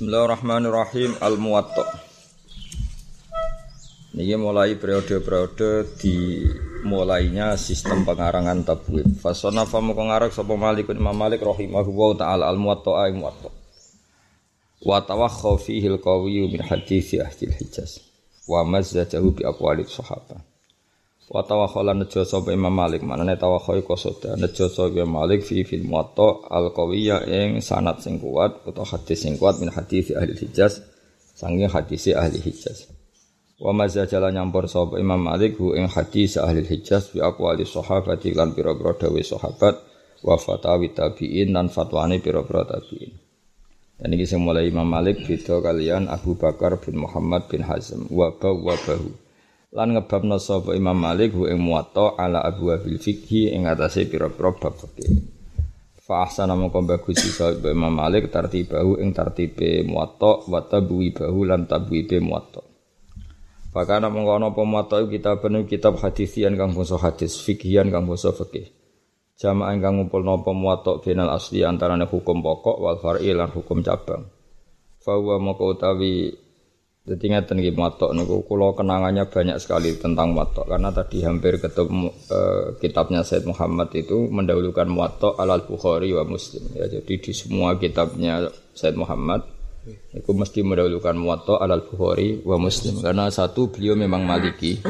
Bismillahirrahmanirrahim. Al-Muwatta. Ini mulai periode-periode di mulainya sistem pengarangan tabwid Fasona famu pengarang sapa Malik Imam Malik rahimahu wa ta'ala. Al-Muwatta ay Muwatta. Wa tawakha fihi al-qawiyyu min ahli hijaz Wa mazzajahu bi aqwali sahabat Wa tawakhala nejo sapa Imam Malik. Manane tawakha iku soda. Nejo sapa Malik fi fil muwatta al qawiyya ing sanad sing kuat utawa hadis sing kuat min hadis ahli Hijaz saking hadis ahli Hijaz. Wa mazajala nyampur sapa Imam Malik hu ing hadis ahli Hijaz bi aqwali sahabati lan pira-pira dawuh sahabat wa fatawi tabi'in lan fatwane pira-pira tabi'in. Dan ini mulai Imam Malik beda kalian Abu Bakar bin Muhammad bin Hazm wa wa bahu lan ngebabna sapa Imam Malik hu ing muwatta ala abwabil fikhi ing atase pira-pira bab fikih. Fa ahsana mongko bagus sapa Imam Malik tartibahu ing tartibe muwatta wa tabwi bahu lan tabwibe muwatta. Pakana mongko ana apa muwatta kitab penuh kitab hadisian kang basa hadis, fikhian kang basa fikih. Jamaah kang ngumpul napa muwatta binal asli antarane hukum pokok wal far'i lan hukum cabang. Fa wa moko utawi jadi ngeten nggih matok niku kula kenangannya banyak sekali tentang matok. Karena tadi hampir ketemu eh, kitabnya Said Muhammad itu mendahulukan matok al Bukhari wa Muslim. Ya. Jadi di semua kitabnya Said Muhammad itu mesti mendahulukan matok al Bukhari wa Muslim. Karena satu beliau memang Maliki.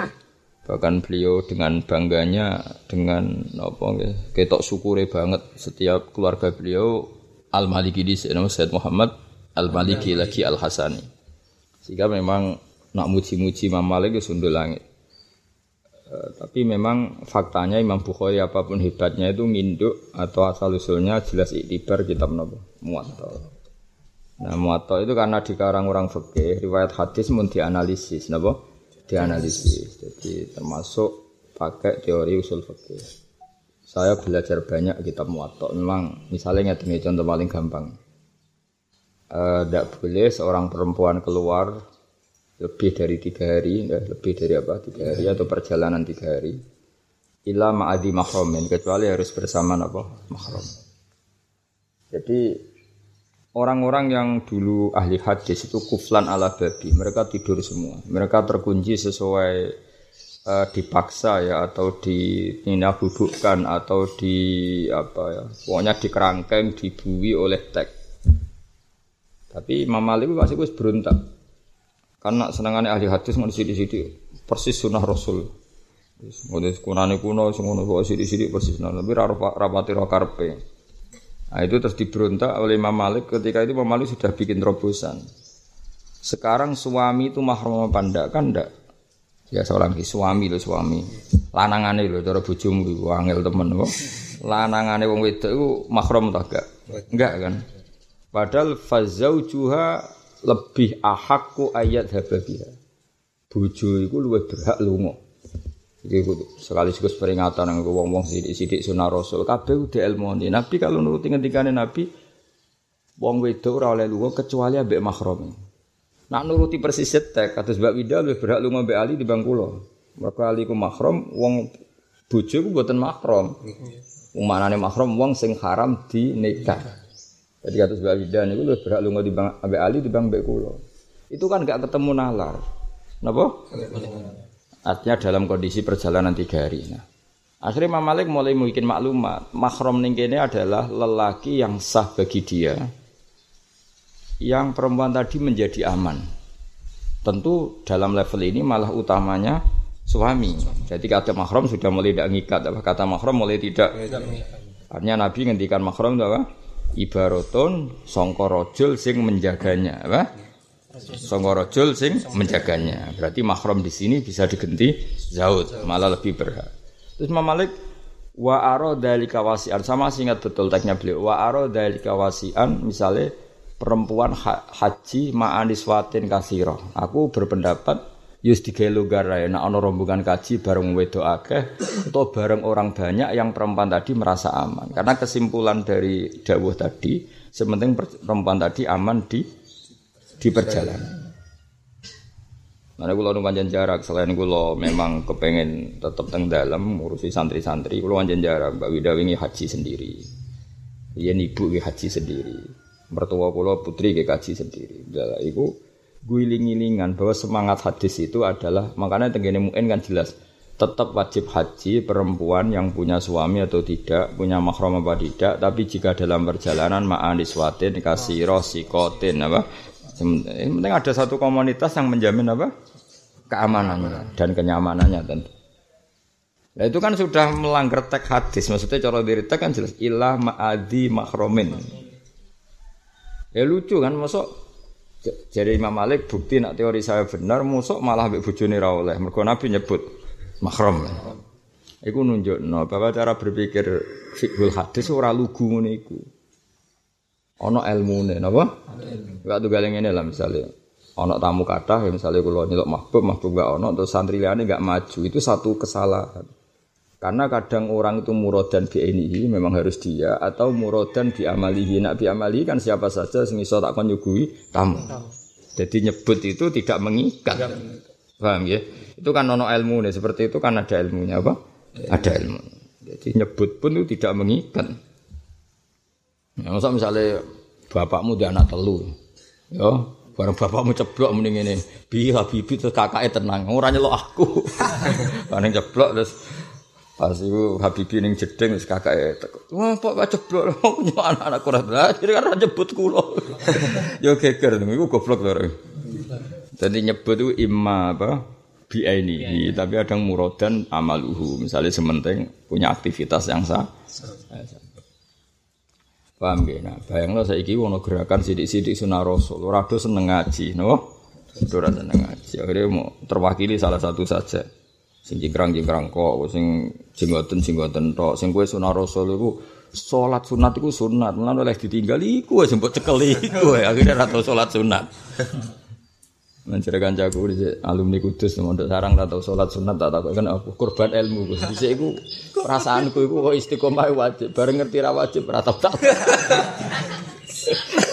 Bahkan beliau dengan bangganya dengan apa ketok syukure banget. Setiap keluarga beliau Al Maliki di Said Muhammad Al Maliki lagi Al Hasani sehingga memang nak muji-muji Imam Malik itu sundul langit. E, tapi memang faktanya Imam Bukhari apa pun hebatnya itu nginduk atau asal usulnya jelas iktibar kitab Nabi Muwatta. Nah Muwatta itu karena dikarang orang fikih, riwayat hadis mun dianalisis, napa? Dianalisis. Jadi termasuk pakai teori usul fikih. Saya belajar banyak kitab Muwatta. Memang misalnya ngerti contoh paling gampang tidak uh, boleh seorang perempuan keluar lebih dari tiga hari, ya, lebih dari apa tiga hari atau perjalanan tiga hari. Ila ma'adi mahromin kecuali harus bersama apa mahrom. Jadi orang-orang yang dulu ahli hadis itu kuflan ala babi, mereka tidur semua, mereka terkunci sesuai uh, dipaksa ya atau di dudukkan atau di apa ya, pokoknya dikerangkeng, dibui oleh tek tapi Imam Malik pasti gue berontak. Karena senangannya ahli hadis mau di sini persis sunnah Rasul. Ngono kunane kuno sing ngono kok sithik persis sunnah tapi rapati ro karpe. Nah itu terus diberontak oleh Imam Malik ketika itu Imam Malik sudah bikin terobosan. Sekarang suami itu mahram apa ndak kan ndak? Ya seorang suami lo suami. Lanangane lho cara bojomu iku angel temen kok. Lanangane wong wedok iku mahram ta gak? Enggak kan? Padahal fazaujuha lebih ahakku ayat hababiha. Bojo iku luwih berhak lunga. Iki sekali sekali peringatan yang wong-wong sidik-sidik sunah rasul. Kabeh udah ilmu Nabi kalau nuruti ngendikane Nabi, wong wedok ora oleh lunga kecuali ambek mahram. Nak nuruti persis tek kados Mbak Wida luwih berhak lunga ambek Ali di kula. Mergo Ali ku mahram, wong bojo ku mboten mahram. Wong manane mahram wong sing haram di nikah. Jadi kata sebuah bidan itu lebih berhak lu di bang Abe Ali di bang Mbak Kulo. Itu kan gak ketemu nalar. Napa? Artinya dalam kondisi perjalanan tiga hari. Nah, akhirnya Imam Malik mulai bikin maklumat. Mahram ini adalah lelaki yang sah bagi dia. Yang perempuan tadi menjadi aman. Tentu dalam level ini malah utamanya suami. Jadi kata mahram sudah mulai tidak ngikat. Apa kata mahram mulai tidak. Artinya Nabi ngendikan mahram itu apa? Ibaratun sangka rajul sing menjaganya apa? Sangka rajul sing menjaganya. Berarti mahram di sini bisa diganti zaud malah lebih berhak. Terus Imam Malik wa aro dari kawasian sama ingat betul teksnya beliau. Wa aro dari kawasian misalnya perempuan ha haji ma'anis watin kasiro aku berpendapat Yus lugar ya, ono rombongan kaji bareng wedo akeh atau bareng orang banyak yang perempuan tadi merasa aman. Karena kesimpulan dari dawuh tadi, sementing perempuan tadi aman di di perjalanan. Mana gue lalu panjang jarak selain gue memang kepengen tetap teng dalam ngurusi santri-santri, gue panjang jarak. Mbak Wida ini haji sendiri, iya ibu haji sendiri. mertua kula putri ke kaji sendiri. Lah iku guling-gilingan bahwa semangat hadis itu adalah makanya tenggene muin kan jelas tetap wajib haji perempuan yang punya suami atau tidak, punya mahram apa tidak, tapi jika dalam perjalanan ma'aniswatin, kasiro, sikotin, apa? Yang penting ada satu komunitas yang menjamin apa? Keamanannya dan kenyamanannya tentu. Nah itu kan sudah melanggar teks hadis, maksudnya cara diri kan jelas ilah ma'adi mahromin. Ya lucu kan, masuk jadi Imam Malik bukti nak teori saya benar, musuk malah ambek bojone ra oleh. Mergo Nabi nyebut mahram. Iku nunjukno bahwa cara berpikir fiqhul hadis ora lugu ngene iku. Ana ilmune napa? Enggak tunggal ngene lah misalnya. Ana tamu kathah ya misalnya kula nyeluk mahbub, mahbub enggak ana terus santri liyane enggak maju. Itu satu kesalahan. Karena kadang orang itu murodan bi ini memang harus dia atau murodan bi amalihi. Nak bi amalihi kan siapa saja sing iso tak kon tamu. Jadi nyebut itu tidak mengikat. Paham ya? Itu kan nono ilmu nih, seperti itu kan ada ilmunya apa? Ada ilmu. Jadi nyebut pun itu tidak mengikat. Nah, masa misalnya bapakmu dia anak telu, ya, bareng bapakmu ceblok mending ini, bi habibi terus kakaknya tenang, orangnya lo aku, bareng ceblok terus Pas itu Habibi ning jeding wis kakake teko. Wah, Pak Pak ceblok punya anak-anak kurang. Jadi kan nyebut kula. Yo geger iku goblok lho. Jadi nyebut itu imma apa? Biaini, ya, ya. tapi ada murodan amaluhu. Misalnya sementing punya aktivitas yang sah. Paham gak? Nah, bayang lo saya wono gerakan sidik-sidik sunah rasul. Rado seneng ngaji, no? Ora seneng ngaji. Akhirnya mau terwakili salah satu saja. Sing jingkrang-jingkrang kok, sing jenggoten jenggoten tok, sing kowe sunah rasul iku salat sunat iku sunat, lan oleh ditinggali iku wis mbok cekeli iku. Akhirnya ra tau salat sunat. Mencari kancaku di alumni kudus mondok sarang tak tahu sholat sunat tak tahu kan aku korban ilmu gus. Di iku perasaanku iku kok istiqomah wajib. Bareng ngerti ra wajib ra tak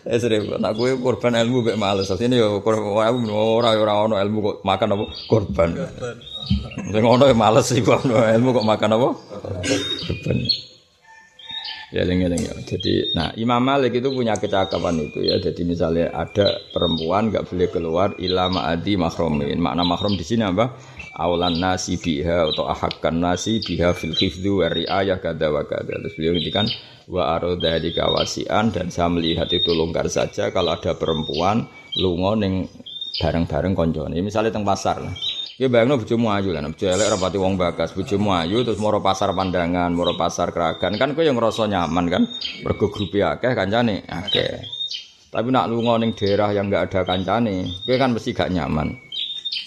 Eh sering, nak korban ilmu gak males. Ini ya korban aku ora ora ono ilmu kok makan apa korban. Sing ono ya males kok ilmu kok makan apa korban. Ya lengi lengi. Jadi, nah Imam Malik itu punya kecakapan itu ya. Jadi misalnya ada perempuan nggak boleh keluar ilama adi mahromin. Makna mahrom di sini apa? Awalan nasi biha atau ahakkan nasi biha fil khifdu wa riayah kada wa kada. Terus beliau kan wa aroda di kawasian dan saya melihat itu longgar saja kalau ada perempuan lungo neng bareng-bareng konjone misalnya teng pasar lah Ya bayangno bojomu ayu kan, bojo elek rapati wong bakas, bojomu ayu terus moro pasar pandangan, moro pasar keragan, kan kowe yang ngerasa nyaman kan, mergo grupe akeh kancane akeh. Tapi nak ning daerah yang enggak ada kancane, kowe kan mesti gak nyaman.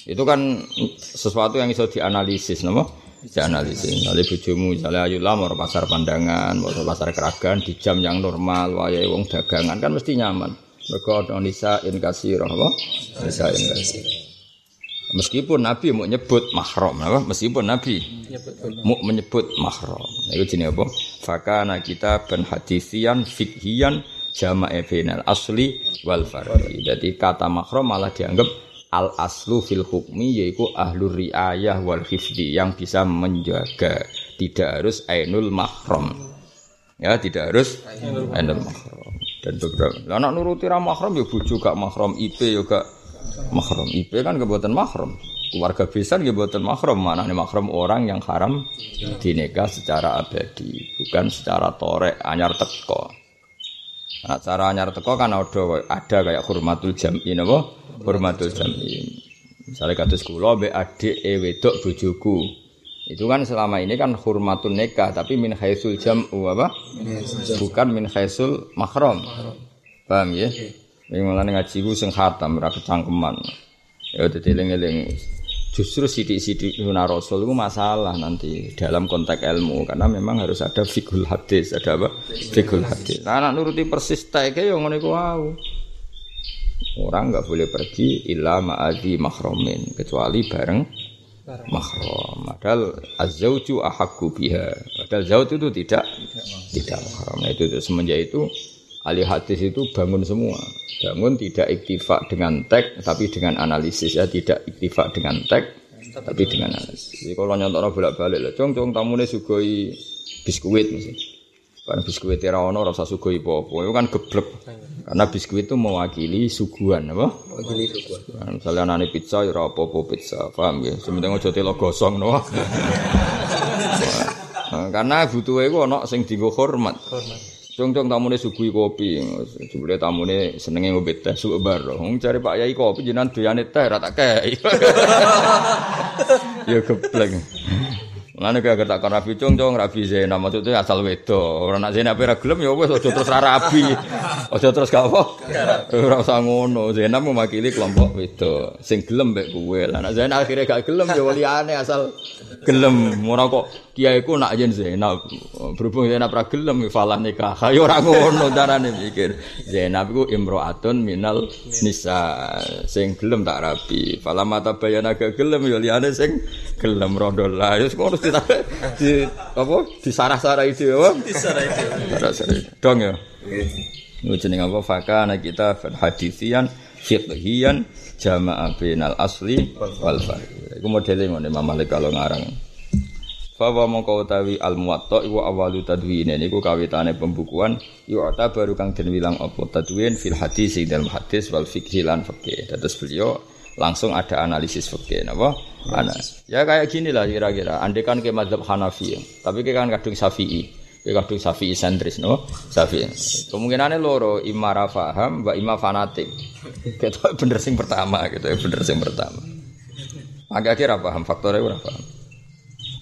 Itu kan sesuatu yang bisa dianalisis, napa? dianalisis. Kali bojomu misalnya ayu lah mau pasar pandangan, pasar keragan di jam yang normal, wayahe wong dagangan kan mesti nyaman. Mergo ana nisa in apa? Nisa in. Meskipun Nabi mau nyebut mahram, apa? Meskipun Nabi mau menyebut mahram. Itu jenis apa? Fakana kita ben hadisian fikhian jama'a bainal asli wal fardi. Jadi kata mahram malah dianggap al aslu fil hukmi yaitu ahlu riayah wal hifdi yang bisa menjaga. Tidak harus ainul mahram. Ya tidak harus ainul mahram. dan beberapa anak nuruti ra mahram ya bojo gak mahram. IP ya gak mahram. IP kan kebuatan mahram. Keluarga besar ya buatan mahram. Mana nih mahram orang yang haram dinikah secara abadi bukan secara torek anyar teko. Nah, cara anyar teko kan ada ada kayak hormatul jam'i napa hormatul jam'i. Misalnya kados kula mbek adik e wedok bojoku. Itu kan selama ini kan hormatun nikah tapi min khaisul jam'u apa? Bukan min khaisul mahram. Paham ya? Ini malah ngaji ku sing khatam ora kecangkeman. Ya dadi eling-eling justru sidik-sidik sunah rasul itu masalah nanti dalam konteks ilmu karena memang harus ada fikul hadis ada apa fikul hadis nah, anak nuruti persis taike yang ngono iku Orang nggak boleh pergi illa ma'adi mahromin kecuali bareng mahrom. Padahal azauju ahakku biha. Padahal zaut itu tidak tidak mahrom. Nah, itu, itu semenjak itu ahli hadis itu bangun semua. Bangun tidak iktifak dengan teks tapi dengan analisis ya tidak iktifak dengan teks tapi dengan analisis. Jadi kalau nyontok bolak balik lah, cong cong tamu nih sugoi biskuit misalnya. Karena biskuit ra ono ora usah apa-apa. Itu kan geblek. Karena biskuit itu mewakili suguhan apa? Mewakili suguhan. Nah, misalnya anane pizza ya ora apa-apa pizza, paham ya? Sementing aja telo gosong no. Nah, karena butuh iku ana sing dienggo hormat. Hormat. Cung-cung tamune suguhi kopi, jebule tamune senenge ngombe teh suwe bar. Wong cari Pak Yai kopi jenengan doyane teh ra tak kei. ya geblek. Mulane kaya tak kon rabi cung cung rabi Zainab maksudnya asal wedo. Ora nak Zainab ora gelem ya wis aja terus ra rabi. Aja terus gak apa. Ora usah ngono. Zainab mewakili kelompok wedo. Sing gelem mek kowe. Lah nak Zainab akhirnya gak gelem ya liyane asal gelem. Ora kok kiaiku nak yen Zainab. Berhubung Zainab ra gelem falah nikah. Ya ora ngono carane mikir. Zainab iku imro'atun minal nisa. Sing gelem tak rabi. Falah mata bayana gak gelem ya liyane sing gelem rondo lah. Ya ngono di, di apa disarah-sarah itu apa? Disarah itu. Sarah-sarah. Dong ya. Nggih. jeneng apa? Fakana kita hadithian fiqhian jama'a bainal asli wal far'i. Iku modele ngene Imam Malik kalau ngarang. Fawa mongko utawi al muwatta iku awalu tadwin niku kawitane pembukuan yu'ta baru kang den wilang apa tadwin fil hadis ing dalam hadis wal fikhi lan fikih. Beliau langsung ada analisis fikih napa? Ana. Ya kayak gini lah kira-kira. Andai kan ke mazhab Hanafi, tapi ke kan kadung Syafi'i. Ke kadung Syafi'i sentris no? Syafi'i. Kemungkinannya loro, ima ra paham, mbak ima fanatik. Kita bener sing pertama gitu ya, bener sing pertama. Agak kira paham, faktornya ora paham.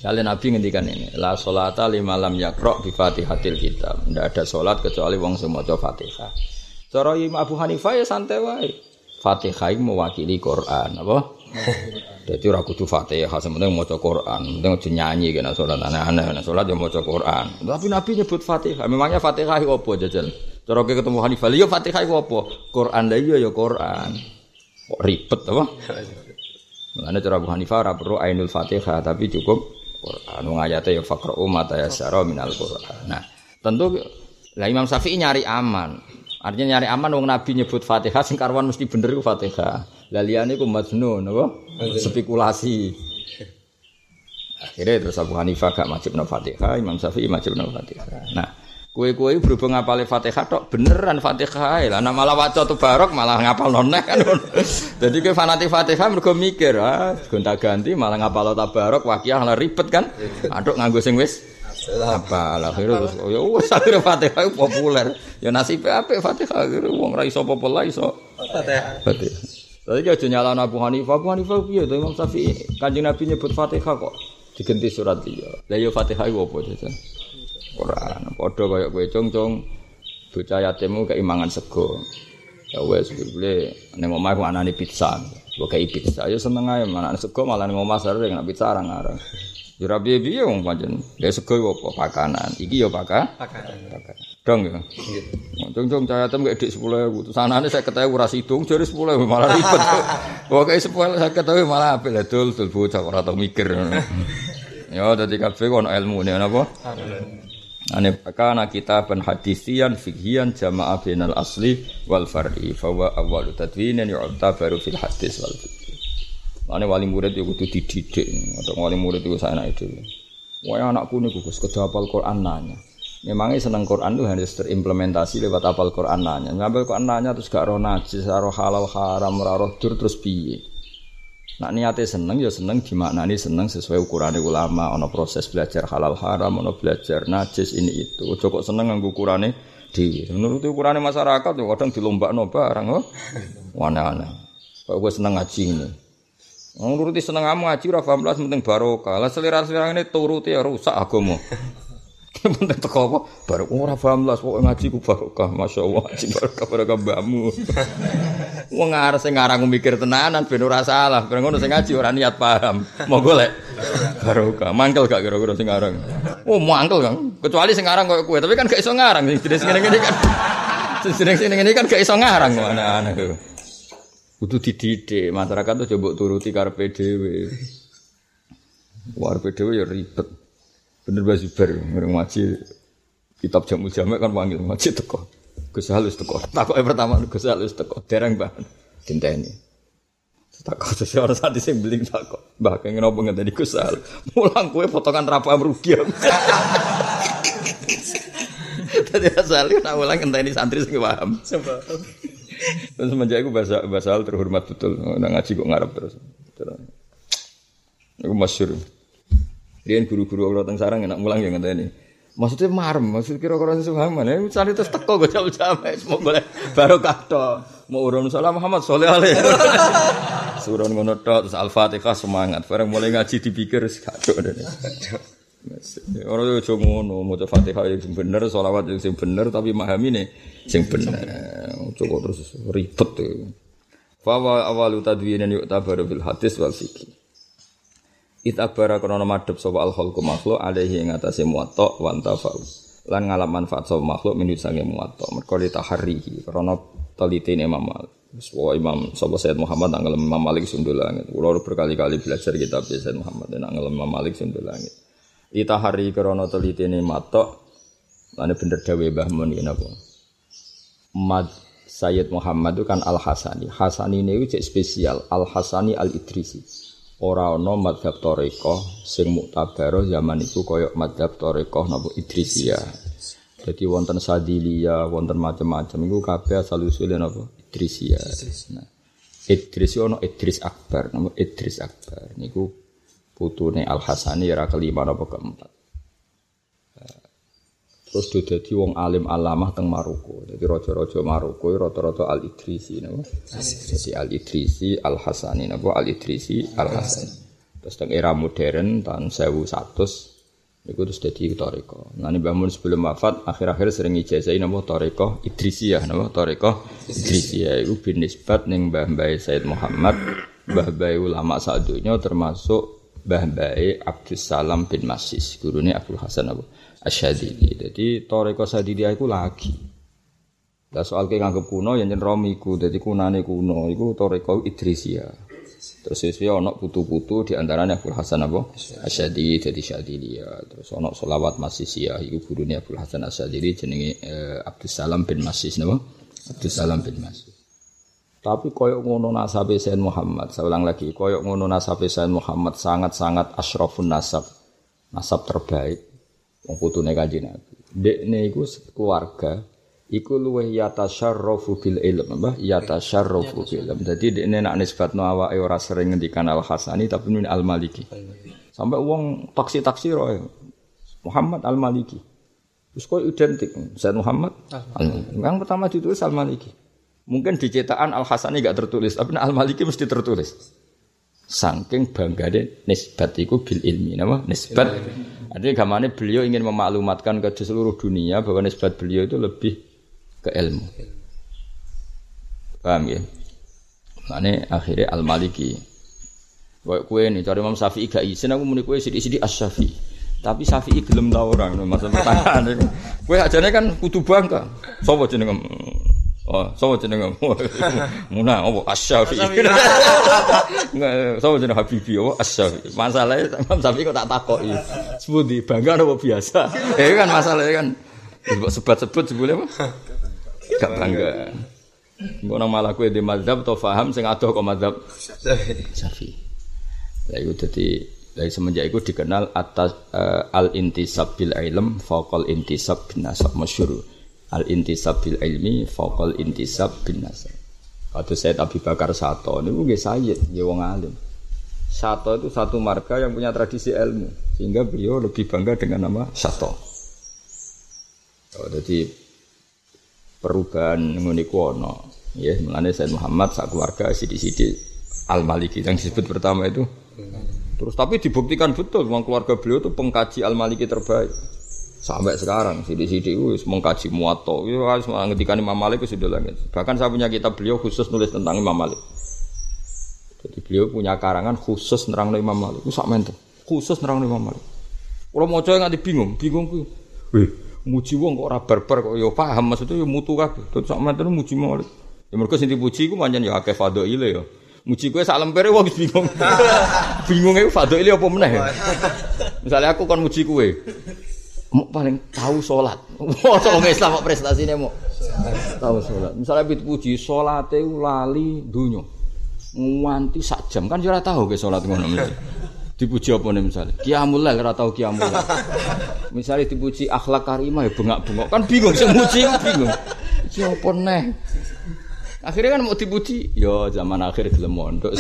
Kalian Nabi ngendikan ini, la solata lima lam yakro bi fatihatil kitab. Tidak ada solat kecuali wong semua fatihah. Cara Imam Abu Hanifah ya santai wae. Fatihah mewakili Quran, apa? Jadi ora kudu Fatihah, sementing maca Quran, penting aja nyanyi kena salat aneh-aneh, nah salat yo maca Quran. Tapi Nabi nyebut Fatihah. Memangnya Fatihah apa jajal? Cara ketemu Hanifah, yo Fatihah apa? Quran lah iya ya Quran. Kok ribet apa? Mulane cara Abu Hanifah ora perlu ainul Fatihah, tapi cukup Quran. Wong ayate ya faqra'u mata yasyara minal Quran. Nah, tentu lah Imam Syafi'i nyari aman. Artinya nyari aman wong Nabi nyebut Fatihah sing karuan mesti bener iku Fatihah. Lah liyane ku majnun apa? Spekulasi. Akhirnya terus Abu Hanifah gak no Fatihah, Imam Syafi'i wajib no Fatihah. Nah, kue-kue berhubung ngapal Fatihah tok beneran Fatihah lah. Nah malah waca tuh barok malah ngapal noneh kan. Jadi ke fanatik Fatihah mergo mikir, ah gonta-ganti malah ngapal tabarok wakiah lah ribet kan. Aduk nganggo sing wis apa lah akhirnya terus ya wis akhirnya Fatihah populer. Ya nasibnya apa Fatihah akhirnya wong ra iso populer iso Fatihah. Fatihah. Tadi aja nyala Abu Hanifah, Abu Hanifah piye to Imam Syafi'i? Kanjeng Nabi nyebut Fatihah kok diganti surat liya. Lah ya Fatihah iku apa jajan? Quran. Padha kaya kowe cong-cong bocah yatimmu keimangan sego. Ya wes boleh ning omah ku anane pizza. Kok kei pizza ya seneng ae mangan sego malah ning omah sering nek pizza arang-arang. Ya ra piye-piye wong pancen. Ya sego apa pakanan. Iki ya paka. Pakanan. Dong ya. Cung-cung cahaya tem kayak dik 10.000. Terus anane saya ketahui ora sidung jare 10.000 malah ribet. Pokoke 10 saya ketahui malah apik lah dul dul bocah ora tau mikir. Ya dadi kabeh ono ilmune napa? Ane kana kitaban hadisian fikhian jama'a bainal asli wal far'i fa wa awwalu tadwinin yu'tabaru fil hadis wal fiqh. Ane wali murid yo kudu dididik, atau wali murid itu saya naik dhewe. Wah anakku niku Gus kedah hafal Quran nanya. Memangnya seneng Quran tuh harus terimplementasi lewat hafal Quran nanya. Ngambil Quran nanya terus gak roh najis, roh halal haram, roh dur terus piye? Nak niatnya seneng ya seneng dimaknani seneng sesuai ukuran ulama. Ono proses belajar halal haram, ono belajar najis ini itu. Ojo seneng nganggo ukurane dhewe. Menurut ukurane masyarakat tuh kadang dilombakno barang oh. Wana-wana. Kok gue seneng ngaji ini. Nuruti seneng kamu ngaji ora paham penting barokah. Lah selera-selera ini turuti ya rusak agama. Penting teko apa? Baru ora paham belas pokoke ngaji ku barokah. Masyaallah ngaji barokah barokah mbakmu. Wong arep sing ngarang mikir tenanan ben ora salah. Ben ngono sing ngaji ora niat paham. Monggo lek barokah. Mangkel gak kira-kira sing ngarang. Oh, mangkel Kang. Kecuali sing ngarang koyo kowe, tapi kan gak iso ngarang sing jenis ngene-ngene kan. Sing jenis ngene kan gak iso ngarang anak-anak. Kudu dididik, masyarakat tuh coba turuti karepe dhewe. Karepe dhewe ya ribet. Bener Mbak Zubair ngrung ngaji kitab jamu jamek kan panggil ngaji teko. Gus halus teko. Takoke pertama Gus halus teko. Dereng Mbah. Dinteni. Takut seseorang saat ini beling takut. Mbah kayak kenapa nggak tadi kusal. Mulang kue potongan rapa rugi. Dadi asale nak ulang ngenteni santri sing paham. Terus semenjak itu bahasa bahasa terhormat betul. Nang ngaji kok ngarep terus. Terus. Iku masyhur. Rian guru-guru Allah teng sarang enak mulang yang ngenteni. Maksudnya marem, maksud kira-kira sesuatu mana? Santri terus teko gue jam-jam, semua boleh barokah to. Mau urun salam Muhammad soleh alih. Surun ngono tok terus Al-Fatihah semangat. Bareng mulai ngaji dipikir deh. Orang itu cuma ngono, mau Fatihah yang sing bener, solawat yang sing bener, tapi memahami nih sing bener. Coba terus ribet tuh. Fawa awalu tadwinan yuk tabaru bil hadis wal fikih. Itabara krono madhep sapa al khalqu makhluk alaihi ing atase muwatta wa antafau. Lan ngalap manfaat sapa makhluk minut sange muwatta. Mergo litaharihi krono telitine Imam Malik. Imam sapa Sayyid Muhammad nang ngelem Imam Malik sundul langit. Kula berkali-kali belajar kitab Sayyid Muhammad nang ngelem Imam Malik sundul langit. Litahari krono telitine matok lan bener dawe Mbah Mun yen apa? Mad Sayyid Muhammad itu kan Al Hasani. Hasani ini spesial. Al Hasani Al Idrisi. Ora ana madhab toreko sing muktabar zaman itu koyok madhab toreko napa Idrisiyah. Jadi wonten Sadiliyah, wonten macam-macam iku kabeh asal usule napa Idrisiyah. Nah, Idris ono Idris Akbar, nama Idris Akbar niku putune Al Hasani era kelima napa keempat. Terus dia dadi wong alim alamah teng Maroko. Jadi raja-raja Maroko rata-rata Al Idrisi napa? Jadi Al Idrisi, Al Hasani napa? Al Idrisi, Al Hasani. Terus teng era modern tahun 1100 niku terus dadi toriko. Nah Mbah Mun sebelum wafat akhir-akhir sering ijazahi napa toriko Idrisiyah napa? Toriko Idrisiyah iku bin nisbat ning Mbah Mbah Said Muhammad, Mbah Mbah ulama sadonya termasuk Mbah Mbah Abdus Salam bin Masis, gurune Abdul Hasan apa? Asyadili. Jadi Toreko Sadili aku lagi. Lah soal ke nganggep kuno yang jen romiku, jadi kunane kuno, iku Toreko Idrisia. Terus sesuai ono putu-putu di antaranya Abdul Hasan apa? Jadi Syadilia. Terus ono solawat Masisiyah, iku gurune Abdul Hasan Asyadili jenenge eh, Abdus Salam bin Masis napa? Abdus Salam bin Masis. Tapi koyok ngono nasabe Sayyid Muhammad, saya ulang lagi, koyok ngono nasabe Sayyid Muhammad sangat-sangat asyrafun nasab. Nasab terbaik wong putune kanjeng Nabi. Dekne iku keluarga iku luweh yatasyarrafu bil ilm, apa? Yatasyarrafu bil ilm. Dadi dekne nak nisbatno awake ora sering ngendikan Al Hasani tapi min Al Maliki. Sampai wong taksi-taksi roe Muhammad Al Maliki. Terus kok identik Sayyid Muhammad Al Maliki. Yang pertama ditulis Al Maliki. Mungkin di cetakan Al Hasani gak tertulis, tapi Al Maliki mesti tertulis. Saking banggane nisbat iku bil ilmi, nama nisbat. Artinya gamane beliau ingin memaklumatkan ke seluruh dunia bahwa nisbat beliau itu lebih ke ilmu. Paham ya? Mane akhirnya Al Maliki. Kayak kue nih cari Imam Syafi'i gak izin aku muni kue sidik-sidik As Syafi'i. Tapi Syafi'i gelem ta orang masa pertanyaan. Kue ajane kan kudu bangga. Sopo jeneng Oh, sapa jenenge? Muna apa Asy-Syafi'i. Sapa jenenge Habibi apa Asy-Syafi'i. Masalahe Imam Syafi'i kok tak takoki. Sepundi bangga apa biasa? Ya kan masalahnya kan sebut-sebut sebule apa? Gak bangga. Nang malah kowe di mazhab atau faham sing adoh kok mazhab Syafi'i. Ya iku dadi dari semenjak itu dikenal atas uh, al intisab bil ilm faqal intisab bin nasab masyhur al intisab bil ilmi faqal intisab bin nasab. Kata Said Abi Bakar Sato ini nggih sayyid, nggih wong alim. Sato itu satu marga yang punya tradisi ilmu sehingga beliau lebih bangga dengan nama Sato. Oh, jadi perubahan ngene ono. Ya, mulane Said Muhammad sak keluarga sidi-sidi Al Maliki yang disebut pertama itu. Terus tapi dibuktikan betul memang keluarga beliau itu pengkaji Al Maliki terbaik sampai sekarang sidik-sidik wis mengkaji muwatta itu harus menghentikan Imam Malik itu sudah langit bahkan saya punya kitab beliau khusus nulis tentang Imam Malik. Jadi beliau punya karangan khusus nerang Imam Malik. Itu sama khusus nerang Imam Malik. Kalau mau coba nggak bingung. Bingung ku wih muji wong kok ora barbar kok. Yo paham maksudnya yo mutu kabeh. Terus sak menten muji Malik. Ya mergo sing dipuji ku pancen yo akeh fadhaile yo muji kowe sak lempere wong bingung bingung. E fadhaile apa meneh ya? Misalnya aku kon muji kowe mau paling tahu sholat. Wah, wong Islam kok prestasine mau tahu sholat. Misalnya bit puji sholat lali dunyo. Nganti sak jam kan ora tahu ke sholat ngono. Dipuji apa nih misalnya? Kiamul lail ora tau kiamul. Misalnya dipuji akhlak karimah ya bengak-bengok. Kan bingung sing muji kan bingung. Iki apa neh? Akhirnya kan mau dipuji, yo zaman akhir gelem mondok.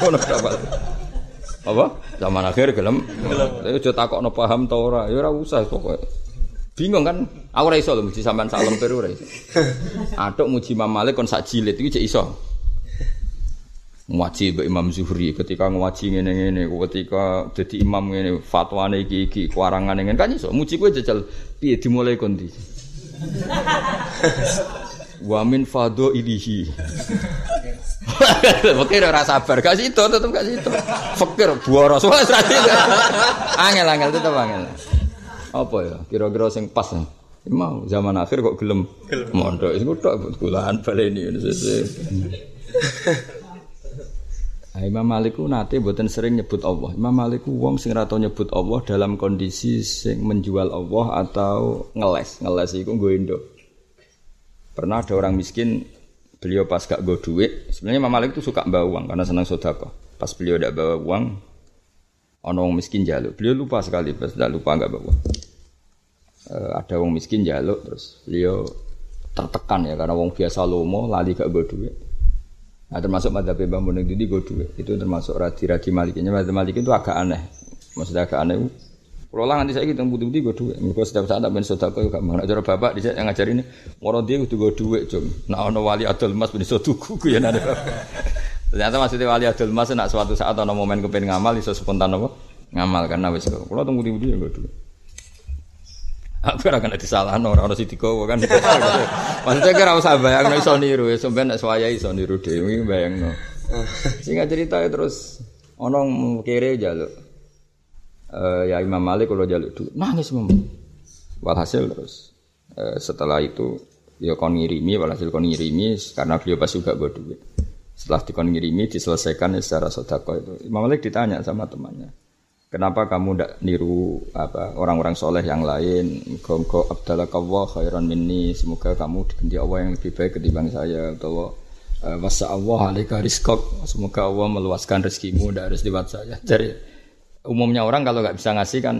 Ngono apa? Zaman akhir gelem. Tapi aja takokno paham ta ora? Ya ora usah pokoknya. Bingung kan? Aku ora iso lho muji sampean sak lemper ora iso. Atuk muji Imam Malik kon sak jilid iki cek iso. Ngaji Mbak Imam Zuhri ketika ngaji ngene-ngene ketika dadi imam ngene fatwane iki iki kuarangan ngene kan iso muji kowe jajal piye dimulai kondi. Wa min fado ilihi. Fakir ora sabar, gak situ tetep gak situ. Fakir boros wes ra situ. Angel angel tetep angel. Apa ya? Kira-kira sing pas. Mau zaman akhir kok gelem mondok iku tok kulaan baleni ngono sesuk. Nah, Imam Malik ku nate mboten sering nyebut Allah. Imam Malik ku wong sing ora tau nyebut Allah dalam kondisi sing menjual Allah atau ngeles. Ngeles iku nggo endo. Pernah ada orang miskin beliau pas gak go duit. Sebenarnya Imam Malik itu suka bawa uang karena senang sedekah. Pas beliau tidak bawa uang, ono wong miskin jaluk. Beliau lupa sekali, pas tidak lupa nggak bawa. Eh, ada wong miskin jaluk terus beliau tertekan ya karena wong biasa lomo lali gak go duit. Nah termasuk madzhab Mbah Munir itu go duit. Itu termasuk radi-radi Malikinya. Madzhab Malik itu agak aneh. Maksudnya agak aneh. Kalau lah nanti saya gitu putih-putih gue duit. Mereka setiap saat tak ben sedekah gak mau. Cara bapak di yang ngajarin ini, moro dia kudu gue duit cum. Nah ono wali adol mas ben iso tuku ku ya nade. Ternyata maksudnya wali adol mas nak suatu saat ono momen kepen ngamal iso spontan apa? Ngamal karena kok. Kalau tunggu putih-putih gue duit. Aku ora kena disalahno ora ono sitiko kan. Maksudnya kira usah bayangno iso niru, ya sampean nek swaya iso niru dhewe bayangno. Singkat cerita terus ono kere jaluk. Eh, ya Imam Malik kalau jaluk duit nangis Imam. Walhasil terus eh, setelah itu ya kon ngirimi walhasil kon ngirimi karena beliau pas juga gue duit. Setelah dikon ngirimi diselesaikan secara sodako itu. Imam Malik ditanya sama temannya. Kenapa kamu tidak niru apa orang-orang soleh yang lain? Gongko abdalakallah khairan minni. Semoga kamu diganti Allah yang lebih baik ketimbang saya. Atau eh, Masa Allah alaika. Semoga Allah meluaskan rezekimu harus lewat saya. Jadi umumnya orang kalau nggak bisa ngasih kan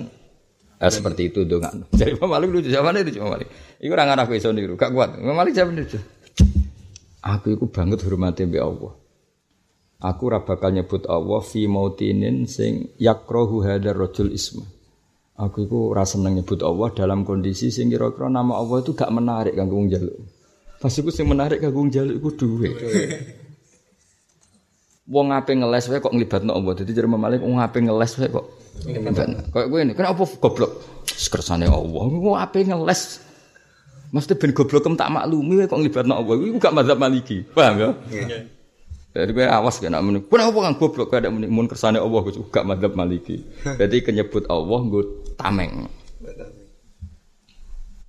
eh, seperti itu dengan. Jadi Imam Malik lucu jawabannya itu Imam Malik. Iku orang anak iso niru, gak kuat. Imam Malik jawabannya lucu. Aku iku banget hormati mbek Allah. Aku ora bakal nyebut Allah fi mautinin sing yakrohu hadar rajul isma. Aku iku ora seneng nyebut Allah dalam kondisi sing kira-kira nama Allah itu gak menarik kanggo wong njaluk. Pas iku sing menarik kanggo wong njaluk iku duwe. Wong ape ngeles wae kok nglibatno Allah. Dadi jare Imam Malik wong ape ngeles wae kok nglibatno. Kayak kowe ini, kenapa goblok? Kersane Allah. Wong ape ngeles. Mesti ben goblok kem tak maklumi wae kok nglibatno Allah. Iku gak madzhab Maliki. Paham ya? Jadi gue awas kan muni. Kenapa kan goblok ada muni mun kersane Allah gue gak madzhab Maliki. Jadi kenyebut Allah gue tameng.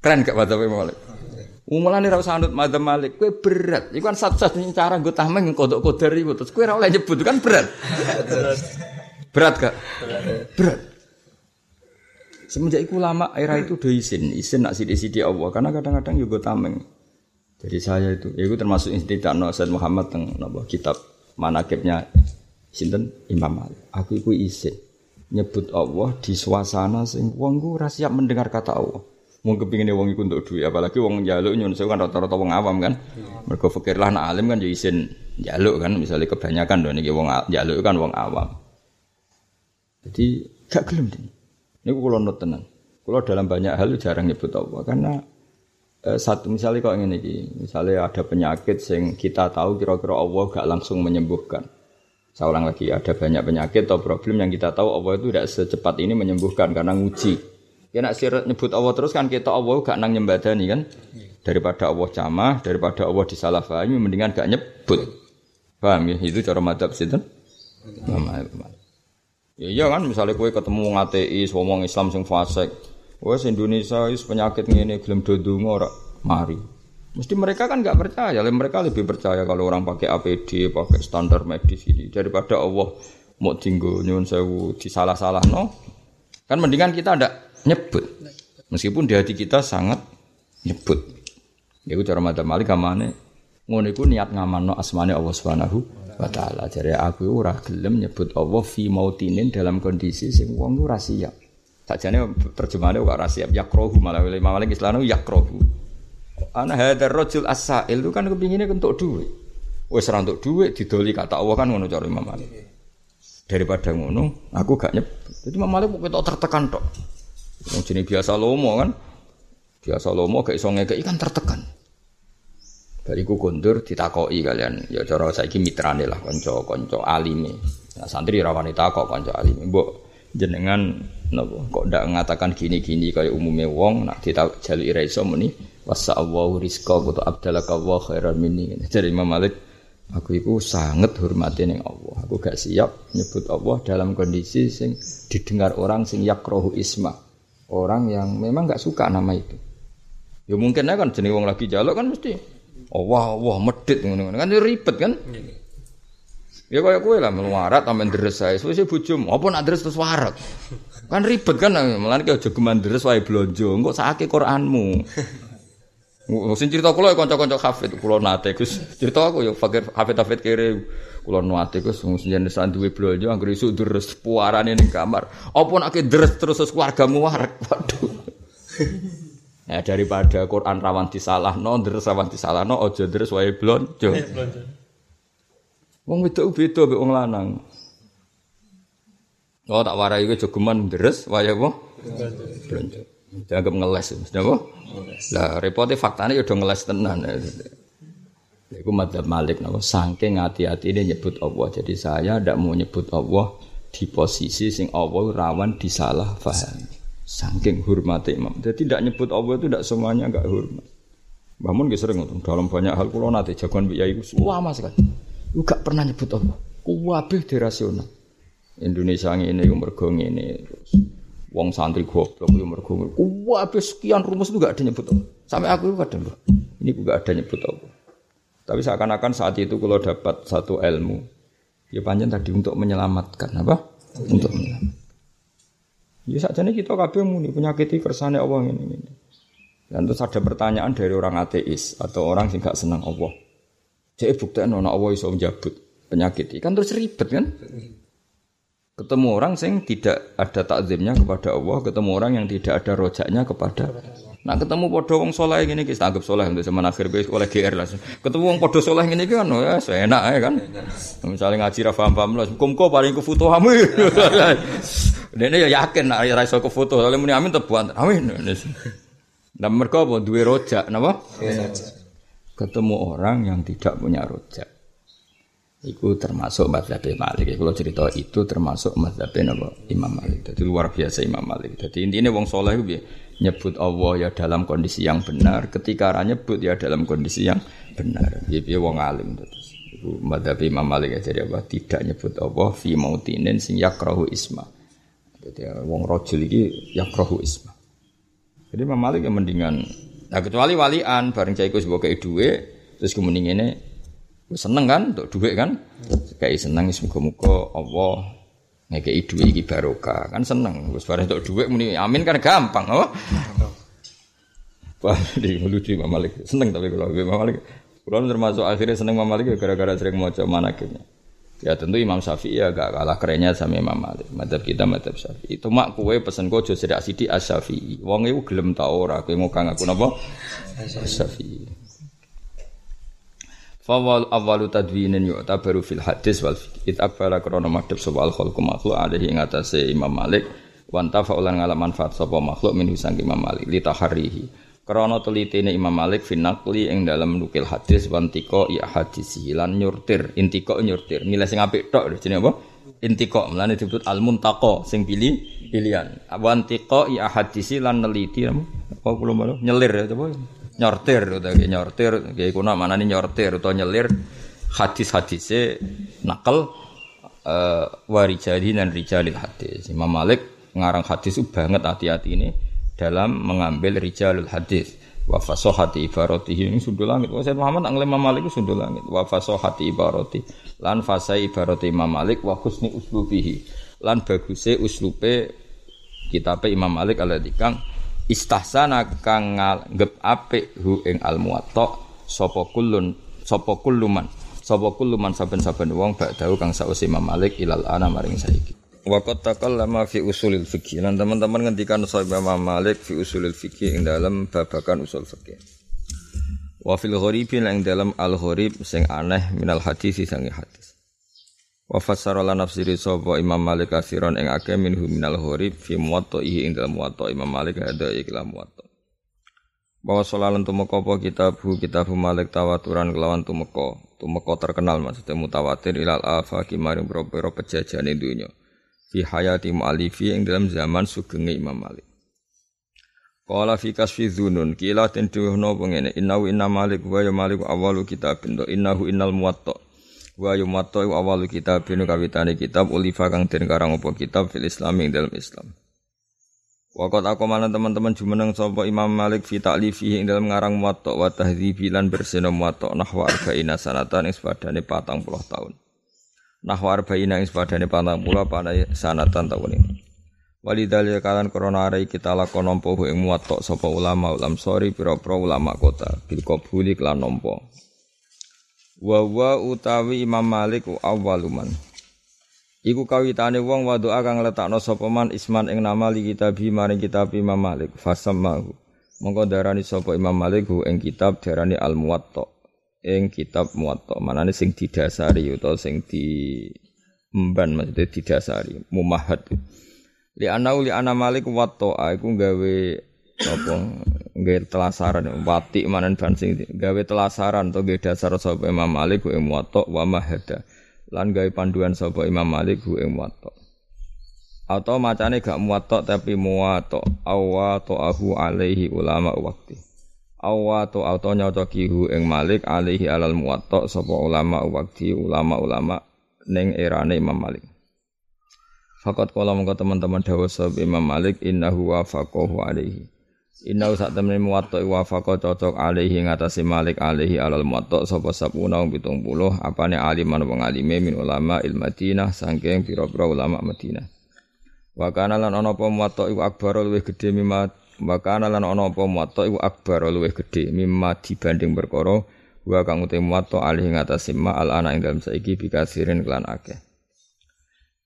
Keren gak madzhab Malik? Umulane ra usah anut madzhab Malik, kowe berat. Iku kan satu-satunya cara nggo tameng kodok kodar iku terus kowe ora oleh nyebut kan berat. berat gak? Berat. Semenjak iku lama era itu udah izin, izin nak sidi-sidi Allah karena kadang-kadang juga tameng. Jadi saya itu, ya itu termasuk institut no Said Muhammad teng napa kitab manakibnya sinten Imam Malik. Aku iku izin nyebut Allah di suasana sing wong ora siap mendengar kata Allah. Wong kepingin wong iku untuk duit, apalagi wong njaluk nyun sewu kan rata-rata wong awam kan. Mergo fikir lah nak alim kan ya izin njaluk kan, misalnya kebanyakan dong niki wong njaluk kan wong awam. Jadi gak gelem deh. Niku kula nut tenan. Kula dalam banyak hal jarang nyebut Allah karena eh, satu misalnya kok ngene iki, misalnya ada penyakit sing kita tahu kira-kira Allah gak langsung menyembuhkan. Saya ulang lagi, ada banyak penyakit atau problem yang kita tahu Allah itu tidak secepat ini menyembuhkan karena nguji. Ya nak sirat nyebut Allah terus kan kita Allah gak nang nyembadani kan. Daripada Allah camah, daripada Allah disalahfahami mendingan gak nyebut. Paham ya? Itu cara madzhab sinten? Imam Malik. Ya iya kan misalnya kue ketemu wong ateis, wong Islam sing fasik. Wes Indonesia is penyakit ngene gelem do ora mari. Mesti mereka kan nggak percaya, mereka lebih percaya kalau orang pakai APD, pakai standar medis ini daripada Allah mau tinggal nyun sewu disalah-salah no. Kan mendingan kita ndak nyebut. Meskipun di hati kita sangat nyebut. Ya itu cara madzhab Malik kamane ngono iku niat ngamanno asmane Allah Subhanahu wa taala. Jare aku ora gelem nyebut Allah fi mautinin dalam kondisi sing wong ora siap. Sakjane terjemahane ora siap yakrohu malah Imam Malik yakrohu. Ana hadar rajul as-sa'il itu kan kepinginnya untuk duit. Wis ora untuk duit didoli kata Allah kan ngono cara. Daripada ngono, aku gak nyebut. Jadi Imam Malik kok tertekan tok. Wong jenenge biasa lomo kan. Biasa lomo gak iso ngekeki kan tertekan. Bariku kondur ditakoki kalian. Ya cara saiki mitrane lah kanca-kanca alime. Nah, santri ra wani takok kanca alime. Mbok jenengan napa kok ndak ngatakan gini-gini kaya umume wong nak ditak jaluki ra iso muni wasa Allahu rizqa wa abdalaka wa khairan minni. Jadi Imam Malik aku itu sangat hormati ning Allah. Aku gak siap nyebut Allah dalam kondisi sing didengar orang sing yakrohu isma. Orang yang memang gak suka nama itu. Ya mungkin kan jenis wong lagi jaluk kan mesti Allah Allah medit ngono kan ribet kan. Ya kaya kowe lah meluarat sampean deres sae. Wis bojomu, apa nak deres terus warak. Kan ribet kan, mulane ki aja geman deres wae blonjo, engko sakake Qur'anmu. Sing cerita kula ya kanca-kanca hafid, kula nate Gus. Cerita aku ya fakir hafid-hafid kere kula nate Gus wong jenenge duwe blonjo anggere isuk deres puarane ning kamar. Apa nek deres terus terus keluargamu warak. Waduh. Ya daripada Quran rawan disalah, no deres rawan disalah, no ojo deres wae blonjo. Wong wedok beda mbek wong lanang. Oh tak warai iku jogeman deres wae apa? Blonjo. Dianggap ngeles, mesti apa? Lah repotnya faktanya ya udah ngeles tenan. Iku madzhab Malik napa saking hati-hati ini nyebut Allah. Jadi saya tidak mau nyebut Allah di posisi sing Allah rawan disalah faham. Saking hormat imam. Jadi tidak nyebut Allah itu tidak semuanya enggak hormat. Bangun gak sering ngomong dalam banyak hal kulo nanti jagoan biaya itu lama sekali. Lu gak pernah nyebut Allah. Kuwabeh dirasional. Indonesia ini yang mergo ini wong santri goblok yang mergo kuwabeh sekian rumus itu gak ada nyebut Allah. Sampai aku kadang ini juga ada nyebut Allah. Tapi seakan-akan saat itu kalau dapat satu ilmu, ya panjang tadi untuk menyelamatkan apa? Untuk menyelamatkan. Ya saja nih kita kabeh muni penyakiti kersane Allah ini ini. Dan terus ada pertanyaan dari orang ateis atau orang yang gak senang Allah. Jadi bukti nona Allah iso menjabut penyakit kan terus ribet kan? Ketemu orang yang tidak ada takzimnya kepada Allah, ketemu orang yang tidak ada rojaknya kepada Nah ketemu podo wong soleh gini kita anggap soleh untuk zaman akhir gue oleh GR lah. Ketemu wong podo soleh gini kan, ya enak ya kan. Misalnya ngaji rafa paham lah, kumko paling ke foto kami. Dene ya yakin nek ora iso ke foto, oleh muni amin tebuan. Amin. Dan mereka apa duwe rojak napa? Ketemu orang yang tidak punya rojak. Iku termasuk mazhab Malik. Kalau cerita itu termasuk mazhab napa? Imam Malik. Jadi luar biasa Imam Malik. Jadi intinya wong soleh itu nyebut Allah ya dalam kondisi yang benar, ketika ra nyebut ya dalam kondisi yang benar. Piye wong alim terus. Iku mazhab Imam Malik ya jadi apa? Tidak nyebut Allah fi mautinin sing yakrahu isma. Jadi wong rojul iki yakrohu isma. Jadi Imam Malik yang mendingan Nah kecuali walian bareng cah iku sebagai duit terus kemudian ini seneng kan untuk duit kan kayak seneng muga-muga Allah ngekei duit iki barokah kan seneng wis bareng untuk duit muni amin kan gampang oh Wah, di lucu Imam Malik. Seneng tapi kalau Imam Malik. Kalau termasuk akhirnya seneng Imam Malik gara-gara sering mau coba manakibnya. Ya tentu Imam Syafi'i ya gak kalah kerennya sama Imam Malik. Madzhab kita madzhab Syafi'i. Itu mak kue pesen jadi sedak sidi as Syafi'i. Wong itu gelem tau ora kue ngokang aku napa? As Syafi'i. Fawal awalu tadwinin baru fil hadis wal fiqh. It akbara krana madhep sapa al khalqu makhluk alaihi ing Imam Malik. Wanta faulan ngalam manfaat sapa makhluk min sang Imam Malik. Li taharihi. Krana telitine Imam Malik finakli ing dalam nukil hadis wantiko ya hadis lan nyurtir. Intiko nyurtir. Milih sing apik tok jenenge apa? Intiko mlane disebut al muntaqo sing pilih pilihan wantiko ya hadis lan neliti apa? Kula nyelir ya apa nyortir utawa nyortir nggih kuna manane nyortir utawa nyelir hadis-hadise nakal uh, warijali dan rijalil hadis Imam Malik ngarang hadis itu banget hati-hati ini dalam mengambil rijalul hadis wa fasahati ibaratihi ini sundul langit. Wa Muhammad ang Imam Malik sundul langit. Wa fasahati ibarati lan fasai ibarati Imam Malik wa husni uslubihi. Lan baguse uslupe kitabe Imam Malik ala dikang istahsana kang nganggep apik hu ing al muwatta sapa kullun sapa kulluman Sapa kullu man saben-saben wong ba'dahu kang sausi Imam Malik ilal ana maring saiki. Wa qad taqallama fi usulil fikih. Lan teman-teman ngendikan sahih Imam Malik fi usulil fikih ing dalam babakan usul fikih. Wa fil gharibi ing dalam al gharib sing aneh minal hadis sing hadis. Wa fassara nafsiri sapa Imam Malik kafiron ing akeh minhu minal gharib fi muwatta'ihi ing dalam muwatta Imam Malik ada iklam muwatta. Bahwa solalan tumeka apa kitabu kitabu Malik tawaturan kelawan tumeka. Tumeka terkenal maksudnya mutawatir ilal afaqi maring pira-pira pejajane dunya fi hayati mu'alifi ing dalam zaman sugenge Imam Malik. Qala fi kasfi dzunun kila ten duhno pengene innahu inna malik wa ya malik awalu kitabin innahu innal muwatta wa ya muwatta awalu kitabin kawitane kitab ulifa kang den karang apa kitab fil islam ing dalam Islam. Wakot aku mana teman-teman jumeneng sapa Imam Malik fi ta'lifihi ing dalam ngarang muwatta wa tahdhibi lan bersena muwatta nahwa arba'ina sanatan ing sepadane 40 tahun. Nahwa arba'ina ing sepadane 40 pada sanatan tahun ini. Walidhalika kalan korona arai kita lakon nampa ing muwatta sapa ulama ulam sori pira-pira ulama kota bil qabuli lan nampa. Wa wa utawi Imam Malik awwaluman. Iku kawitane wong wa doa kang letakno sapa man isman ing nama li kitabi maring kitab Imam Malik fasammahu. Monggo darani sapa Imam Malik hu ing kitab darani Al Muwatta. Ing kitab Muwatta manane sing didasari utawa sing di emban maksudnya didasari mumahad. Li anau li ana Malik watta iku gawe apa gawe telasaran wati manan ban sing gawe telasaran to gawe dasar sapa Imam Malik ing Muwatta wa mahada lan gawe panduan sapa Imam Malik ing muwatta. Atau macane gak muwatta tapi muwatta awato ahu alaihi ulama wakti. Awato auto nyocoki hu ing Malik alaihi alal muwatta sapa ulama wakti ulama-ulama ning erane Imam Malik. Fakat kalau mengko teman-teman dawuh Imam Malik innahu wafaqahu alaihi. Inna sak temen muwatta wa cocok alaihi ngatasi Malik alaihi alal muwatta sapa sapuna wong 70 apane aliman wong alime min ulama il Madinah saking pira-pira ulama Madinah. Wa kana lan ana apa muwatta iku akbar luwih gedhe mimma wa kana lan ana apa muwatta iku akbar luwih gedhe mimma dibanding perkara wa kang uti muwatta ngatasi ma al ana ing dalem saiki bikasirin kelan akeh.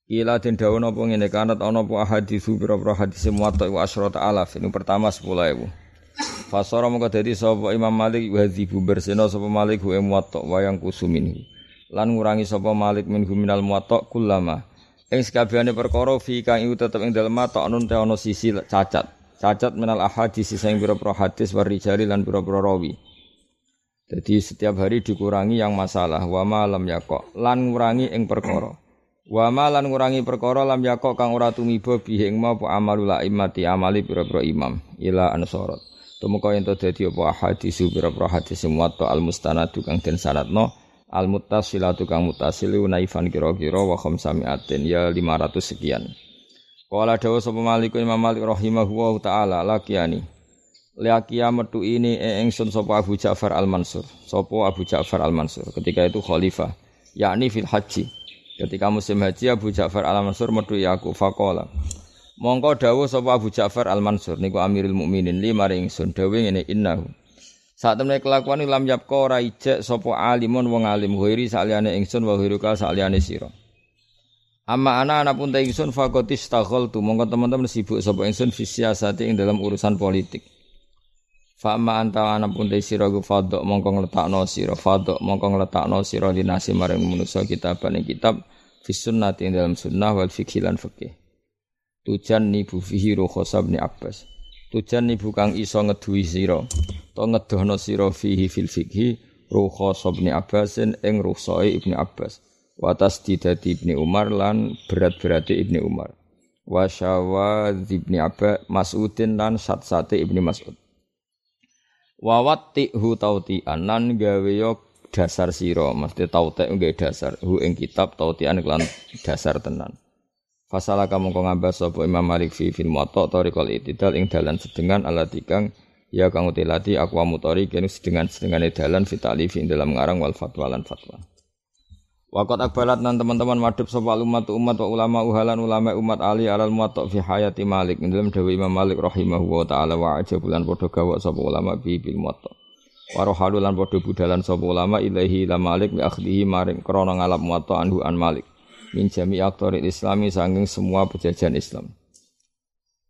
Ila den dawuh napa ngene kanat ana apa hadis pira-pira hadis muwatta wa asyrata alaf ini pertama 10000. Fasara mongko dadi sapa Imam Malik wa hadzibu bersena sapa Malik wa muwatta wa yang kusumin. Lan ngurangi sapa Malik min minal muwatta kullama. Ing sakabehane perkara fi kang iku tetep ing dalem mata anun te ana sisi cacat. Cacat minal ahadis sing pira-pira hadis wa rijali lan pira-pira rawi. Jadi setiap hari dikurangi yang masalah wa malam yakok lan ngurangi ing perkara. Wa malan ngurangi perkara lam yakok kang ora tumiba bihi ing ma apa amalul imati amali pira-pira imam ila ansorot. Tumeka yen dadi apa hadis pira-pira hadis muwatta al mustanadu kang den sanadno al muttasilatu kang muttasilu naifan kira-kira wa khamsamiatin ya 500 sekian. Qala dawa sapa Malik Imam Malik rahimahullahu taala lakiani. Liakia metu ini ingsun sapa Abu Ja'far Al-Mansur. Sapa Abu Ja'far Al-Mansur ketika itu khalifah yakni fil haji. Ketika musim haji Abu Ja'far Al-Mansur metu ya aku faqala. Mongko dawuh sapa Abu Ja'far Al-Mansur niku Amirul Mukminin li maring sun dawuh ngene innahu. Saat temne kelakuan lam yapqa ora ijek sapa alimun wong alim ghairi saliyane ingsun wa ghairuka saliyane sira. Amma ana ana pun ta ingsun faqatis tu mongko teman-teman sibuk sapa ingsun fi siasati ing dalam urusan politik. Fa amma anta ana pun te sira ku fadok mongko ngletakno sira fadok mongko ngletakno sira dinasi maring manusa kitab ing kitab fi sunnati ing dalam sunnah wal fikih lan fikih. Tujan nibu fihi rukhsab ni Abbas. Tujan nibu kang iso ngeduwi sira to ngedohno sira fihi fil fikhi rukhsab ni Abbasin ing rukhsae Ibnu Abbas. Watas didati Ibnu Umar lan berat-berate Ibnu Umar. Wa syawadz Ibnu Abbas Mas'udin lan sat-sate Ibnu Mas'ud. Wawat hu tautian nan gawe yo dasar sira. Mesti tautek nggawe dasar. Hu ing kitab tautian kelan dasar tenan. Fasalah kamu kau ngambas sapa Imam Malik fi fil muwatta tariqal itidal ing dalan sedengan alatikang ya kang utilati aku mutori kene sedengan sedengane dalan fitali fi dalam ngarang wal fatwa lan fatwa Wakat akbalat nan teman-teman madhep sapa umat umat wa ulama uhalan ulama umat ali alal muwatta fi hayati Malik dalam dawe Imam Malik rahimahu wa taala wa aja bulan padha gawa sapa ulama bi bil muwatta. Warohalu lan padha budalan sapa ulama ilahi la Malik bi akhdihi maring krana ngalap muwatta anhu an Malik min jami aktori islami sanging semua pejajahan Islam.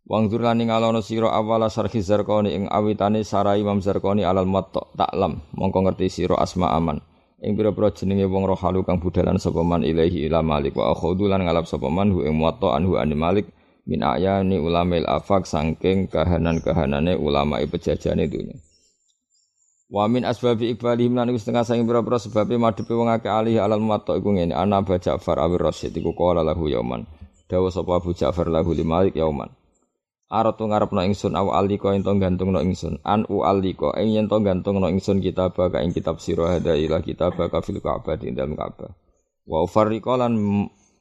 Wangzur lan ngalono sira awala sarhi Zarqani ing awitane sarai Imam Zarqani alal muwatta taklam mongko ngerti sira asma aman ing pira-pira jenenge wong rohalu kang budalan sapa man ilahi ila Malik wa akhudhu lan ngalap sapa man hu ing muwatta anhu an Malik min ayani ulamil afak sangking kahanan-kahanane ulama pejajane dunya. Wa min asbabi iqbalihim lan iku setengah saking pira-pira sebabe madhepe wong akeh alih alal muwatta iku ngene ana Abu Ja'far Awir Rasyid iku qala lahu yauman. Dawa sapa Abu Ja'far lahu li Malik yauman. Aratu ngarepno ingsun aw alika ento gantungno ingsun. An u alika ing yen to gantungno ingsun kitab ka ing kitab sira hada ila kitab ka fil Ka'bah di dalam Ka'bah. Wa ufarriqa lan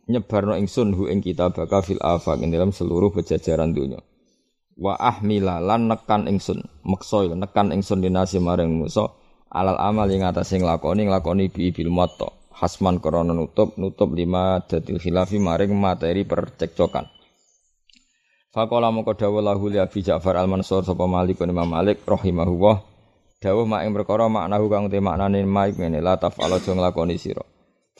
nyebarno ingsun hu ing kitab ka fil afaq ing dalam seluruh pejajaran dunya. Wa ahmila lan nekan ingsun meksa nekan ingsun dinasi maring musa alal amal ing atase nglakoni nglakoni bi bil matta. Hasman krana nutup nutup lima datil khilafi maring materi percekcokan Fakola moko dawuh lahu li Abi Ja'far Al-Mansur sapa Malik Imam Malik rahimahullah. Dawuh mak ing perkara maknahu kang te maknane maik ngene la taf'al aja nglakoni sira.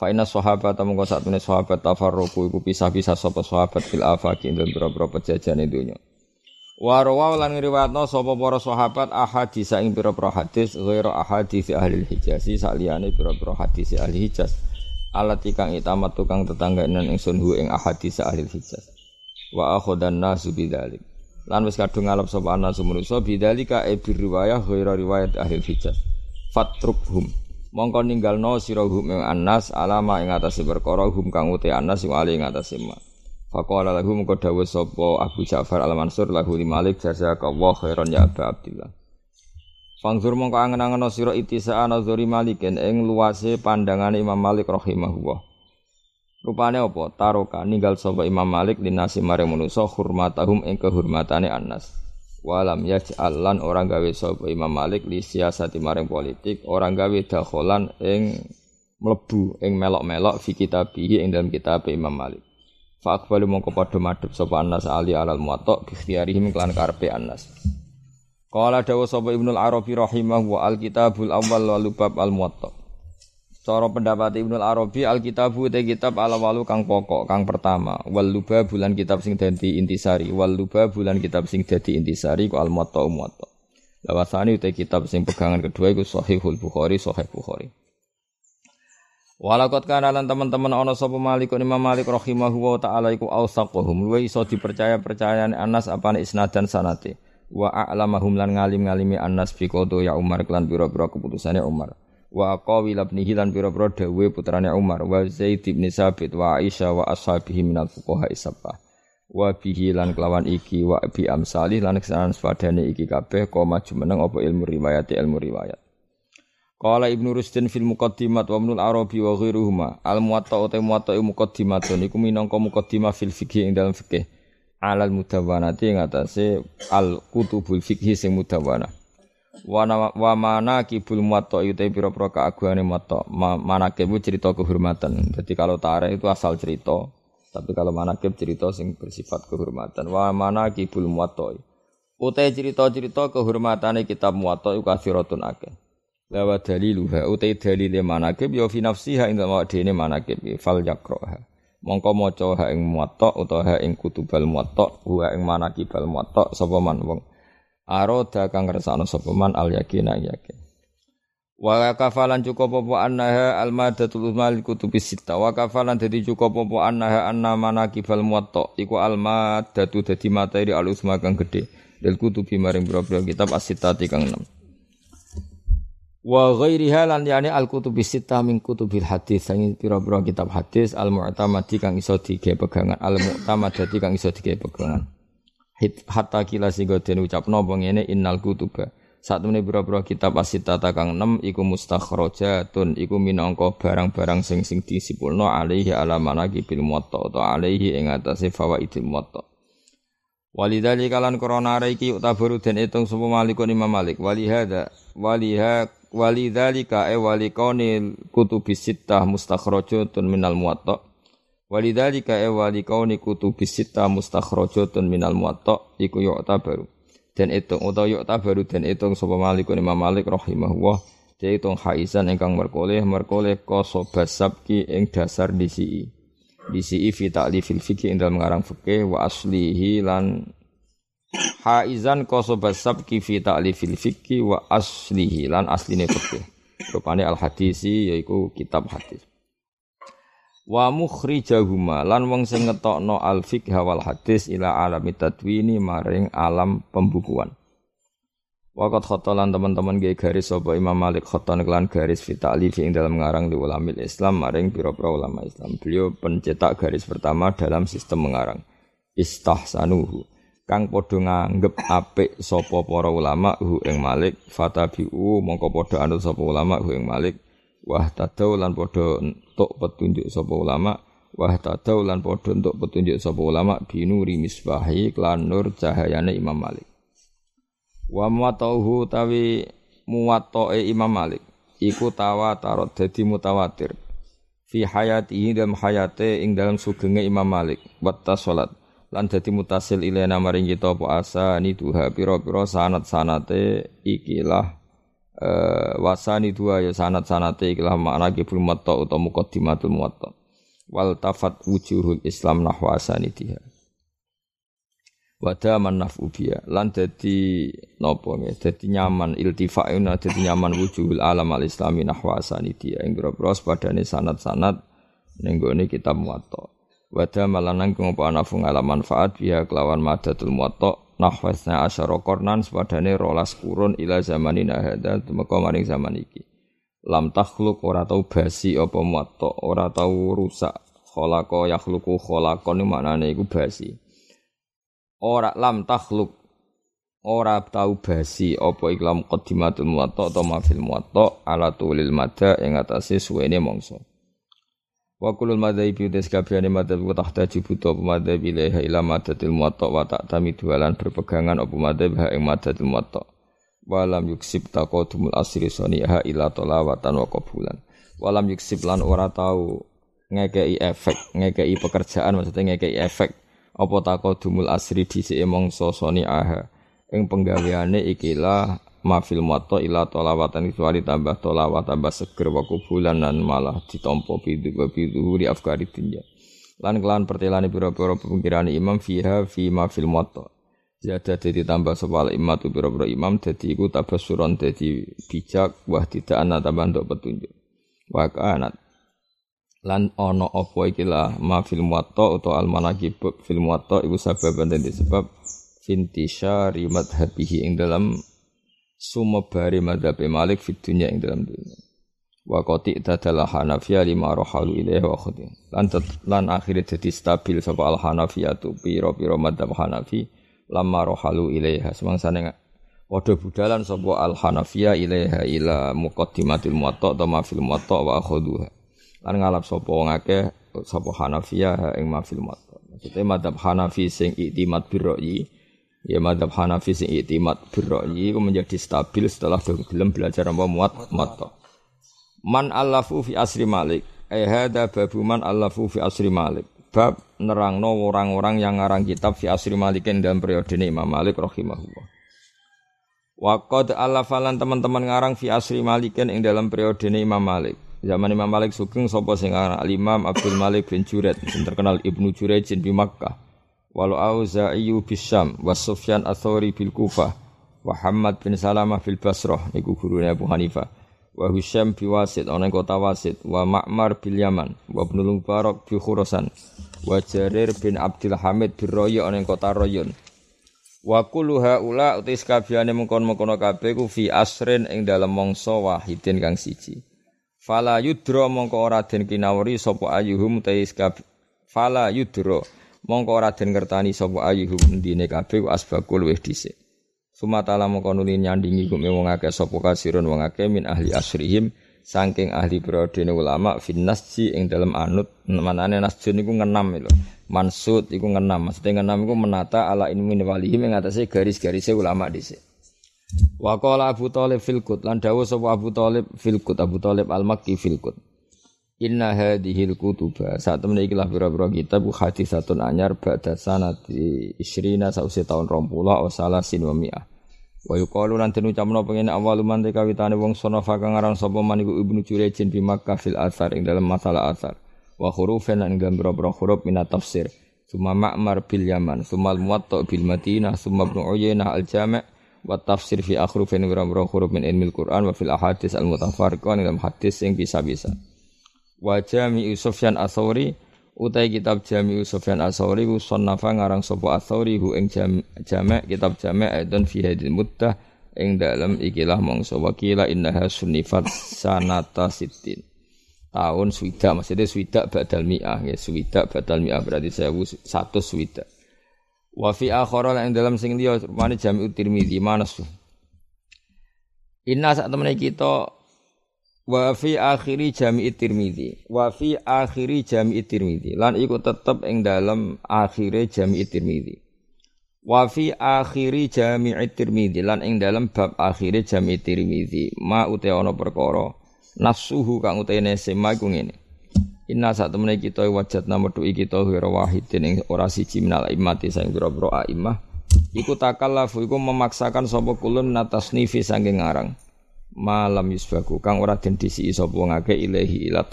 Fa inna sahabat mongko satune sahabat tafarruqu iku pisah-pisah sapa sahabat fil afaqi ing pira-pira pejajane donya. Wa rawa lan ngriwayatno sapa para sahabat ahadits ing pira-pira hadis ghairu ahadits ahli Hijaz saliyane pira-pira hadis ahli Hijaz. Alat kang itamat tukang tetangganan ingsun hu ing ahadits ahli Hijaz wa akhadan nasu bidzalik lan wis kadung ngalap sapa ana sumunusa bidzalika e riwayah ghairu riwayat ahli Hijaz fatrukhum mongko ninggalno sira hum ing anas alama ing atase perkara hum kang uti anas ing ali ing atase ma Faqala lahu mengko dawuh sapa Abu Ja'far Al-Mansur lahu li Malik jazakallahu khairan ya Abu Abdillah. Fangzur mongko angen-angen sira itisa nazari Malikin ing luase pandangane Imam Malik rahimahullah. Rupane apa? Taroka ninggal sapa Imam Malik linasi maring manusa hurmatahum ing kehormatane Anas. Walam yaj'al lan orang gawe sapa Imam Malik li siasati maring politik, orang gawe dakholan ing mlebu ing melok-melok fi kitabihi ing dalam kitab Imam Malik. Fa aqbalu mongko padha madhep sapa Anas ali alal muwatta bi ikhtiyarihim kelan karepe Anas. Qala dawu sapa Ibnu Arabi rahimahu wa al-kitabul awwal wal bab al muwatta. Cara pendapat Ibnu Arabi al-kitabu te kitab ala walu kang pokok kang pertama. Wal luba bulan kitab sing dadi intisari. Wal luba bulan kitab sing dadi intisari ku al muwatta muwatta. Lawasane te kitab sing pegangan kedua iku Sahihul Bukhari Sahih Bukhari. Walakot kana lan teman-teman ana sapa Malik Imam Malik rahimahu wa taala iku ausaquhum. Luwe iso dipercaya percayaan Anas apane isnadan sanate. Wa a'lamahum lan ngalim-ngalimi Anas fi ya Umar klan pira-pira keputusane Umar wa qawi labnihi lan pira-pira dawuhe putrane Umar wa Zaid bin Sabit wa Aisyah wa ashabihi minal fuqaha wa bihi lan kelawan iki wa bi amsalih lan kesanan sepadane iki kabeh koma jumeneng apa ilmu riwayat ilmu riwayat. Qala Ibnu Rusdin fil Muqaddimat wa Ibnu Arabi wa ghairuhuma. Al muwatta uta muwatta muqaddimatun iku minangka muqaddimah fil fikih ing dalam fikih alal mudawwanati ing atase al kutubul fikih sing mudawwanah wa mana kibul muwatta uta pira-pira keagungane muwatta. Manakib cerita kehormatan. Jadi kalau tarikh itu asal cerita tapi kalau manakib cerita sing bersifat kehormatan. Wa mana kibul muwatta. Uta cerita-cerita kehormatane kitab muwatta iku kathiratun akeh. Lawa daliluha utai dalile manakib ya fi nafsiha ing dene manakib fal yakroha mongko maca ha ing muwatta utawa ha ing kutubal muwatta wa ing manakibal muwatta sapa man wong aroda kang ngersakno sapa man al yakina yakin wa kafalan cukup apa annaha al madatul mal kutubis sita wa kafalan dadi cukup apa annaha anna manakibal muwatta. Iku al madatu dadi materi al usma kang gedhe. Del kutubi maring boro kitab asitati kang 6 wa ghairiha lan yani al kutubi sita min kutubil hadis. Sing pira-pira kitab hadis al mu'tamadi kang iso dige pegangan. Al mu'tamadati kang iso dige pegangan hatta kila sing den ucapno apa ngene? Innal kutuba. Satemene pira-pira kitab asitata kang 6 iku mustakhrajatun iku minangka barang-barang sing sing disipulno alaihi ala manaqi bil muwatta utawa alaihi ing atase fawaidil muwatta. Walidali kalan korona iki utabaru den etung sapa malikun Imam Malik. Walihada waliha Walidzalika e walikaunil kutubis sittah mustakhrajatun minal muwatta. Walidzalika e walikauni kutubis sittah mustakhrajatun minal muwatta iku yu'tabaru. Den itung utawa yuk baru den itung sapa Malik Imam Malik rahimahullah dia itung haizan ingkang merkoleh merkoleh koso basabki ing dasar disi disi fi ta'lifil fikih ing dalam mengarang fikih wa aslihi lan haizan koso basabki fi ta'lifil fikih wa aslihi lan asline fikih rupane al hadisi yaiku kitab hadis wa mukhrijahuma lan wong sing ngetokno al fiqh wal hadis ila alami tadwini maring alam pembukuan Wakat khotolan teman-teman gaya garis sapa Imam Malik khoton kelan garis fi ta'lif ing dalam mengarang di ulamil Islam maring pira-pira ulama Islam. Beliau pencetak garis pertama dalam sistem mengarang. Istahsanuhu. Kang padha nganggep apik sapa para ulama hu ing Malik fatabiu mongko padha anut sapa ulama hu ing Malik wah tadau lan padha entuk petunjuk sapa ulama wah tadau lan padha entuk petunjuk sapa ulama binuri misbahi klan nur cahayane Imam Malik. Wa muwattauhu tawi muwattae Imam Malik iku tawatar dadi mutawatir. Fi hayatihi dalam hayate ing dalam sugenge Imam Malik watta salat lan dadi mutasil ilena maring kita apa asa ni tuha pira-pira sanat-sanate ikilah uh, wasani dua ya sanat sanate ikilah makna kibul muwatta utawa muqaddimatul muwatta. Wal tafat wujuhul islam nahwa asanitiha wada man nafu biya lan dadi napa nggih dadi nyaman iltifauna dadi nyaman wujuhul alam al islami nahwa asanitiha ing grobro padane sanat-sanat ning gone kitab muwatta. Wada malanang kang apa nafu ngalaman biya kelawan madatul muwatta nahwasna asyara kornan sepadane rolas kurun ila zamanina hadza tumeka maring zaman iki. Lam takhluk ora tau basi apa muwatta ora tau rusak khalaqa yakhluqu khalaqan maknane iku basi. Ora lam takhluk ora tau basi apa iklam qaddimatul muwatta atau mafil muwatta ala tulil mada ing atase suwene mangsa Wa kulul madzhabi utas kabehane madzhab ku tahta jibuto apa madzhab ilaiha ila madzatil muwatta wa ta'tami dualan berpegangan apa madzhab ha ing madzatil muwatta. Wa lam yuksib taqadumul asri saniha ila talawatan wa qabulan. Wa lam yuksib lan ora tau ngekei efek, ngekei pekerjaan maksudnya ngekei efek apa taqadumul asri dhisike mangsa saniha ing penggaweane ikilah mafil muwatta ila tolawatan kecuali tambah tolawat tambah seger wa kubulan dan malah ditompo bidu di afkari dunya lan kelan pertelani pira-pira pemikiran imam fiha fi mafil muwatta. Jadi tambah sopal imam tu pira-pira imam jadi iku tabasuron jadi bijak wah tidak ana tambah untuk petunjuk. Wa kanat. Lan ono apa ikilah ma fil muwatta utawa al manaqib fil muwatta iku sababan dadi sebab fintisyari madhabihi ing dalam sumebare madhab Malik fit dunya ing dalam dunia. Wa qati tadala Hanafiya lima rohalu ilaih wa khudi. Lan lan akhirnya jadi stabil sapa al Hanafiya tu piro-piro madhab Hanafi lama rohalu ilaiha semangsane padha budalan sapa al Hanafiya ilaiha ila muqaddimatil muwatta atau mafil muwatta wa akhuduha. Lan ngalap sapa wong akeh sapa Hanafiya ing mafil muwatta. Maksudnya madhab Hanafi sing iktimat birroyi Ya madhab Hanafi sing iktimat birra'yi itu menjadi stabil setelah gelem belajar apa muat muat. Man allafu fi asri Malik. Eh hada babu man allafu fi asri Malik. Bab nerangno orang-orang yang ngarang kitab fi asri Malikin dalam periode Imam Malik rahimahullah. Waqad alafalan teman-teman ngarang fi asri Malikin ing dalam periode Imam Malik. Zaman Imam Malik sugeng sapa sing ngarang Imam Abdul Malik bin Juret, terkenal Ibnu Jurejin di Makkah walau Auza'i Bisam wa Sufyan Athori bil Kufah wa Hamad bin Salamah fil Basrah niku gurune Abu Hanifah. Wa Hisham bi Wasit ana kota Wasit wa Ma'mar bil Yaman wa Ibnu Mubarak bi Khurasan. Wa Jarir bin Abdul Hamid bin Roya ana kota Royun wa kullu haula utis kabehane mengkon-mengkono kabeh ku fi asrin ing dalem mangsa wahidin kang siji. Fala yudra mongko ora den kinawari sapa ayuhum tais fala yudra mongko ora den ngertani sapa ayyuhum ndine kabeh asbaqul wis dhisik. Sumatala mongko nuli nyandingi gume wong akeh sapa kasirun wong akeh min ahli asrihim saking ahli periodene ulama finnasji ing dalam anut manane nasjun iku ngenam lho. Mansud iku ngenam maksudnya ngenam iku menata ala ilmi walihim ing atase garis-garise ulama dhisik. Wa Abu Thalib fil lan Abu Thalib fil Abu Thalib al-Makki fil Inna hadhil kutuba saat temen iki lah pira-pira kitab hadisatun anyar ba'da sanati isrina sause tahun 20 wa salasin wa yuqalu lan den ucapno pengen awal man te kawitane wong sono kang aran sapa man iku Ibnu Jurejin bi fil athar ing dalam masalah athar. Wa hurufan lan dalam pira huruf min tafsir. Suma Ma'mar bil Yaman, suma al-Muwatta bil Madinah, suma Ibnu Uyainah al-Jami' wa tafsir fi akhrufin wa huruf min ilmil Qur'an wa fil ahadits al-mutafarriqah dalam hadis sing bisa-bisa wa jami'u Sufyan Atsauri utai kitab Jami'u Sufyan Atsauri ku sonnafa ngarang sapa Atsauri hu ing jami' kitab jami' aidon fi hadil muddah ing dalam ikilah mongso wakila innaha sunnifat sanata sitin tahun swidak maksudnya swidak badal mi'ah ya swidak badal mi'ah berarti saya satu swidak. Wa fi akhara dalam sing liya rupane Jami'u Tirmizi manas Inna saat temen kita wa fi akhiri jami'i tirmidzi. Wa fi akhiri jami'i tirmidzi. Lan iku tetep ing dalem akhire jami'i tirmidzi. Wa fi akhiri jami'i tirmidzi. Lan ing dalem bab akhire jami'i tirmidzi. Ma ute ana perkara. Nafsuhu kang utene sema iku ngene. Inna saat temene kita wajat nomor tu kita wira wahidin ing ora siji minal imati sang biro-biro aimah iku iku memaksakan sapa kulun natasnifi sanging ngarang malam yusbaku. Kang ora den disi sapa ngake ilahi ila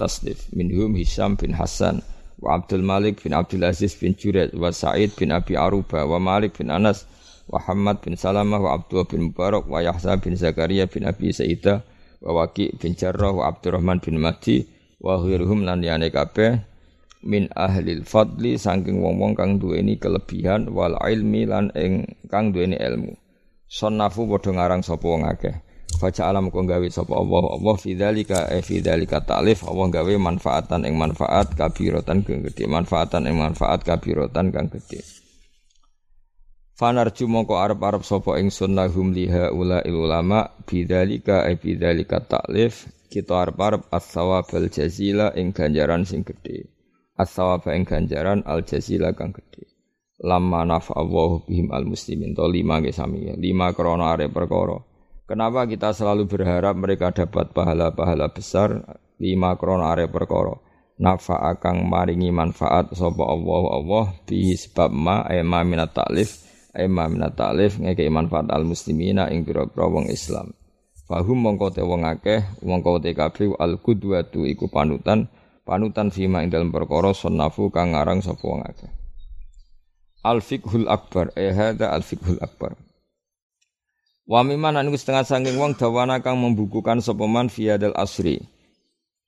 minhum Hisam bin Hasan wa Abdul Malik bin Abdul Aziz bin Juret wa Sa'id bin Abi Aruba wa Malik bin Anas wa Hamad bin Salamah wa Abdullah bin Mubarak wa Yahya bin Zakaria bin Abi Saidah wa Waqi bin Jarrah wa Abdurrahman bin Mahdi wa ghairuhum lan liyane kabeh. Min ahlil fadli saking wong-wong kang duweni kelebihan wal ilmi lan ing kang duweni ilmu. Sonnafu padha ngarang sapa wong akeh Faca alam kau gawe sapa Allah? Allah fidzalika e fidzalika ta'lif. Allah gawe manfaatan ing manfaat kabirotan kang gede manfaatan ing manfaat kabirotan kang gede Fanarju mongko arep-arep sapa ingsun lahum liha ula ulama bidzalika e bidzalika ta'lif. Kita arep-arep as-sawabal jazila ing ganjaran sing gede as-sawaba ing ganjaran al jazila kang gede lama nafa Allah bihim al muslimin. To lima ge sami. Lima krana arep perkara Kenapa kita selalu berharap mereka dapat pahala-pahala besar lima krono are perkara. Nafa akang maringi manfaat sapa Allah Allah bi sebab ma ema minat taklif ema minat taklif ngekei manfaat al muslimina ing pira-pira wong Islam. Fahum mongko te wong akeh mongko te kabeh al qudwatu iku panutan panutan fima ing dalam perkara sunnafu kang ngarang sapa wong akeh. Al fiqhul akbar eh hadza al fiqhul akbar. Wa mimman anu setengah sangking wong dawana kang membukukan sopeman fiadal asri.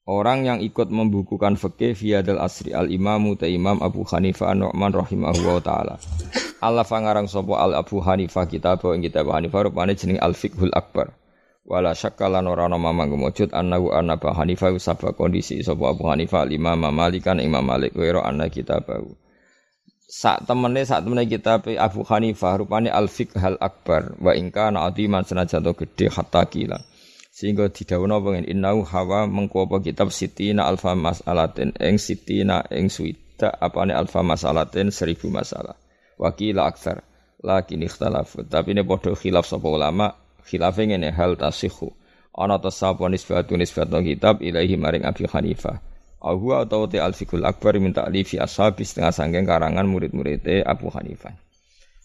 Orang yang ikut membukukan fikih fiadal asri al imamu ta imam Abu Hanifah Nu'man rahimahullah taala. Allah fangarang sopo al Abu Hanifah kitab ing kitab Hanifah rupane jeneng al fiqhul akbar. Wala syakka lan ora ana mamang gumujud annahu anna Abu Hanifah sabab kondisi sapa Abu Hanifah al imam Malikan Imam Malik wa anna kitabahu sak temene sak temene kitab Abu Hanifah rupane al hal akbar wa ingka na adiman senajan to gedhe hatta kila sehingga didhawuhna pengen innau hawa mengko apa kitab sitina alfa masalatin ing sitina ing suita apane alfa masalatin seribu masalah. Wakila aksar lakin ikhtalaf tapi ini padha khilaf sapa ulama khilafe ngene hal tasihu ana tasapa nisbatun nisbatun kitab ilahi maring Abi Hanifah Ahu atau te al-fikul akbar minta alifi ashabi setengah sangking karangan murid-murid Abu Hanifah.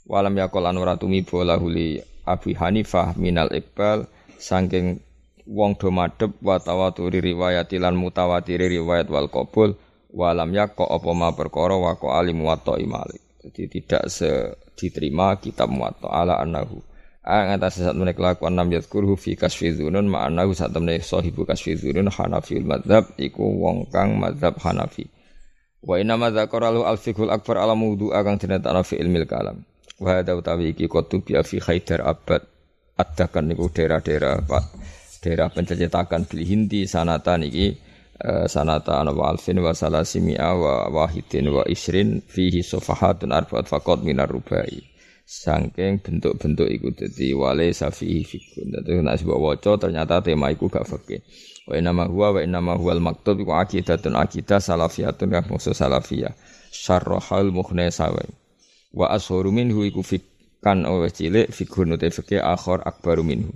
Walam yakol anura bola huli Abu Hanifah minal iqbal sangking wong do madhep wa tawaturi riwayat lan mutawatiri riwayat wal qabul walam yakko apa ma perkara wa alim muwatta Malik. Jadi tidak diterima kitab muwatta ala annahu Ang atas saat menek kelakuan nam yadkurhu fi kasfi dzunun ma'anahu saat menek sahibu kasfi dzunun Hanafiul madzhab iku wong kang madzhab Hanafi. Wa inna ma dzakara al fiqhul akbar ala kang dinatana fi ilmil kalam. Wa hadza utawi iki kutu bi fi Haidar Abad adakan niku daerah-daerah Pak daerah pencetakan bil Hindi sanatan iki uh, sanata ana wa alfin wa salasimi'a wa wahidin wa isrin fihi sofahatun arba'at faqat minar rubai Sangking bentuk-bentuk iku dadi wale safi fikun. Dadi nek sebab waca ternyata tema iku gak fikih. Wa inna ma huwa wa inna ma huwal maktub iku aqidatun aqidah salafiyatun kang maksud salafiyah. Syarrahal mukhna sawi. Wa ashuru minhu iku fikan awe cilik fikun uta fikih akhir akbaru minhu.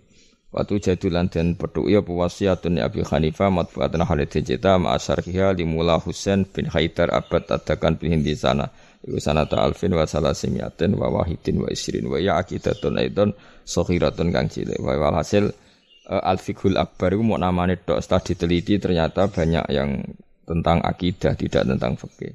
Watu jadulan dan petuk ya puwasiatun Abi Hanifah matbuatan Khalid Jeta ma'asyarhiha limula Husain bin Haidar abad adakan bin Hindi sana Iku sanata alfin wa salasimiatin wa wahidin wa isrin wa ya aidon sokhiratun kang cilik. Wa walhasil uh, al-fiqhul akbar itu mau namanya tok setelah diteliti ternyata banyak yang tentang akidah tidak tentang fikih.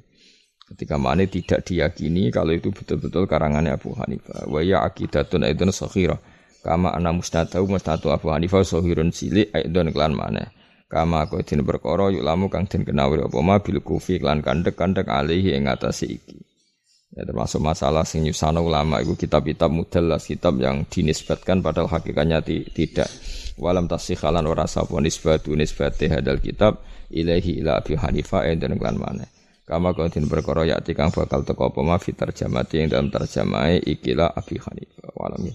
Ketika mana tidak diyakini kalau itu betul-betul karangannya Abu Hanifah. Wa ya akidatun aidon sokhirah. Kama ana musnadu musnadu Abu Hanifah sohirun cilik aidon klan mana kama kau din perkara yuk lamu kang den kenawi apa ma bil kufi klan kandek-kandek alihi ing atase iki Ya, termasuk masalah sing nyusana ulama itu kitab-kitab mudallas, kitab yang dinisbatkan padahal hakikatnya ti, tidak. Walam tasikhalan ora sapa nisbatu nisbate hadal kitab ilahi ila Abi Hanifah dan klan mana. Kama din perkara yakti kang bakal teko apa ma fi ing dalam tarjamahe ikilah Abi Hanifah. Walam ya.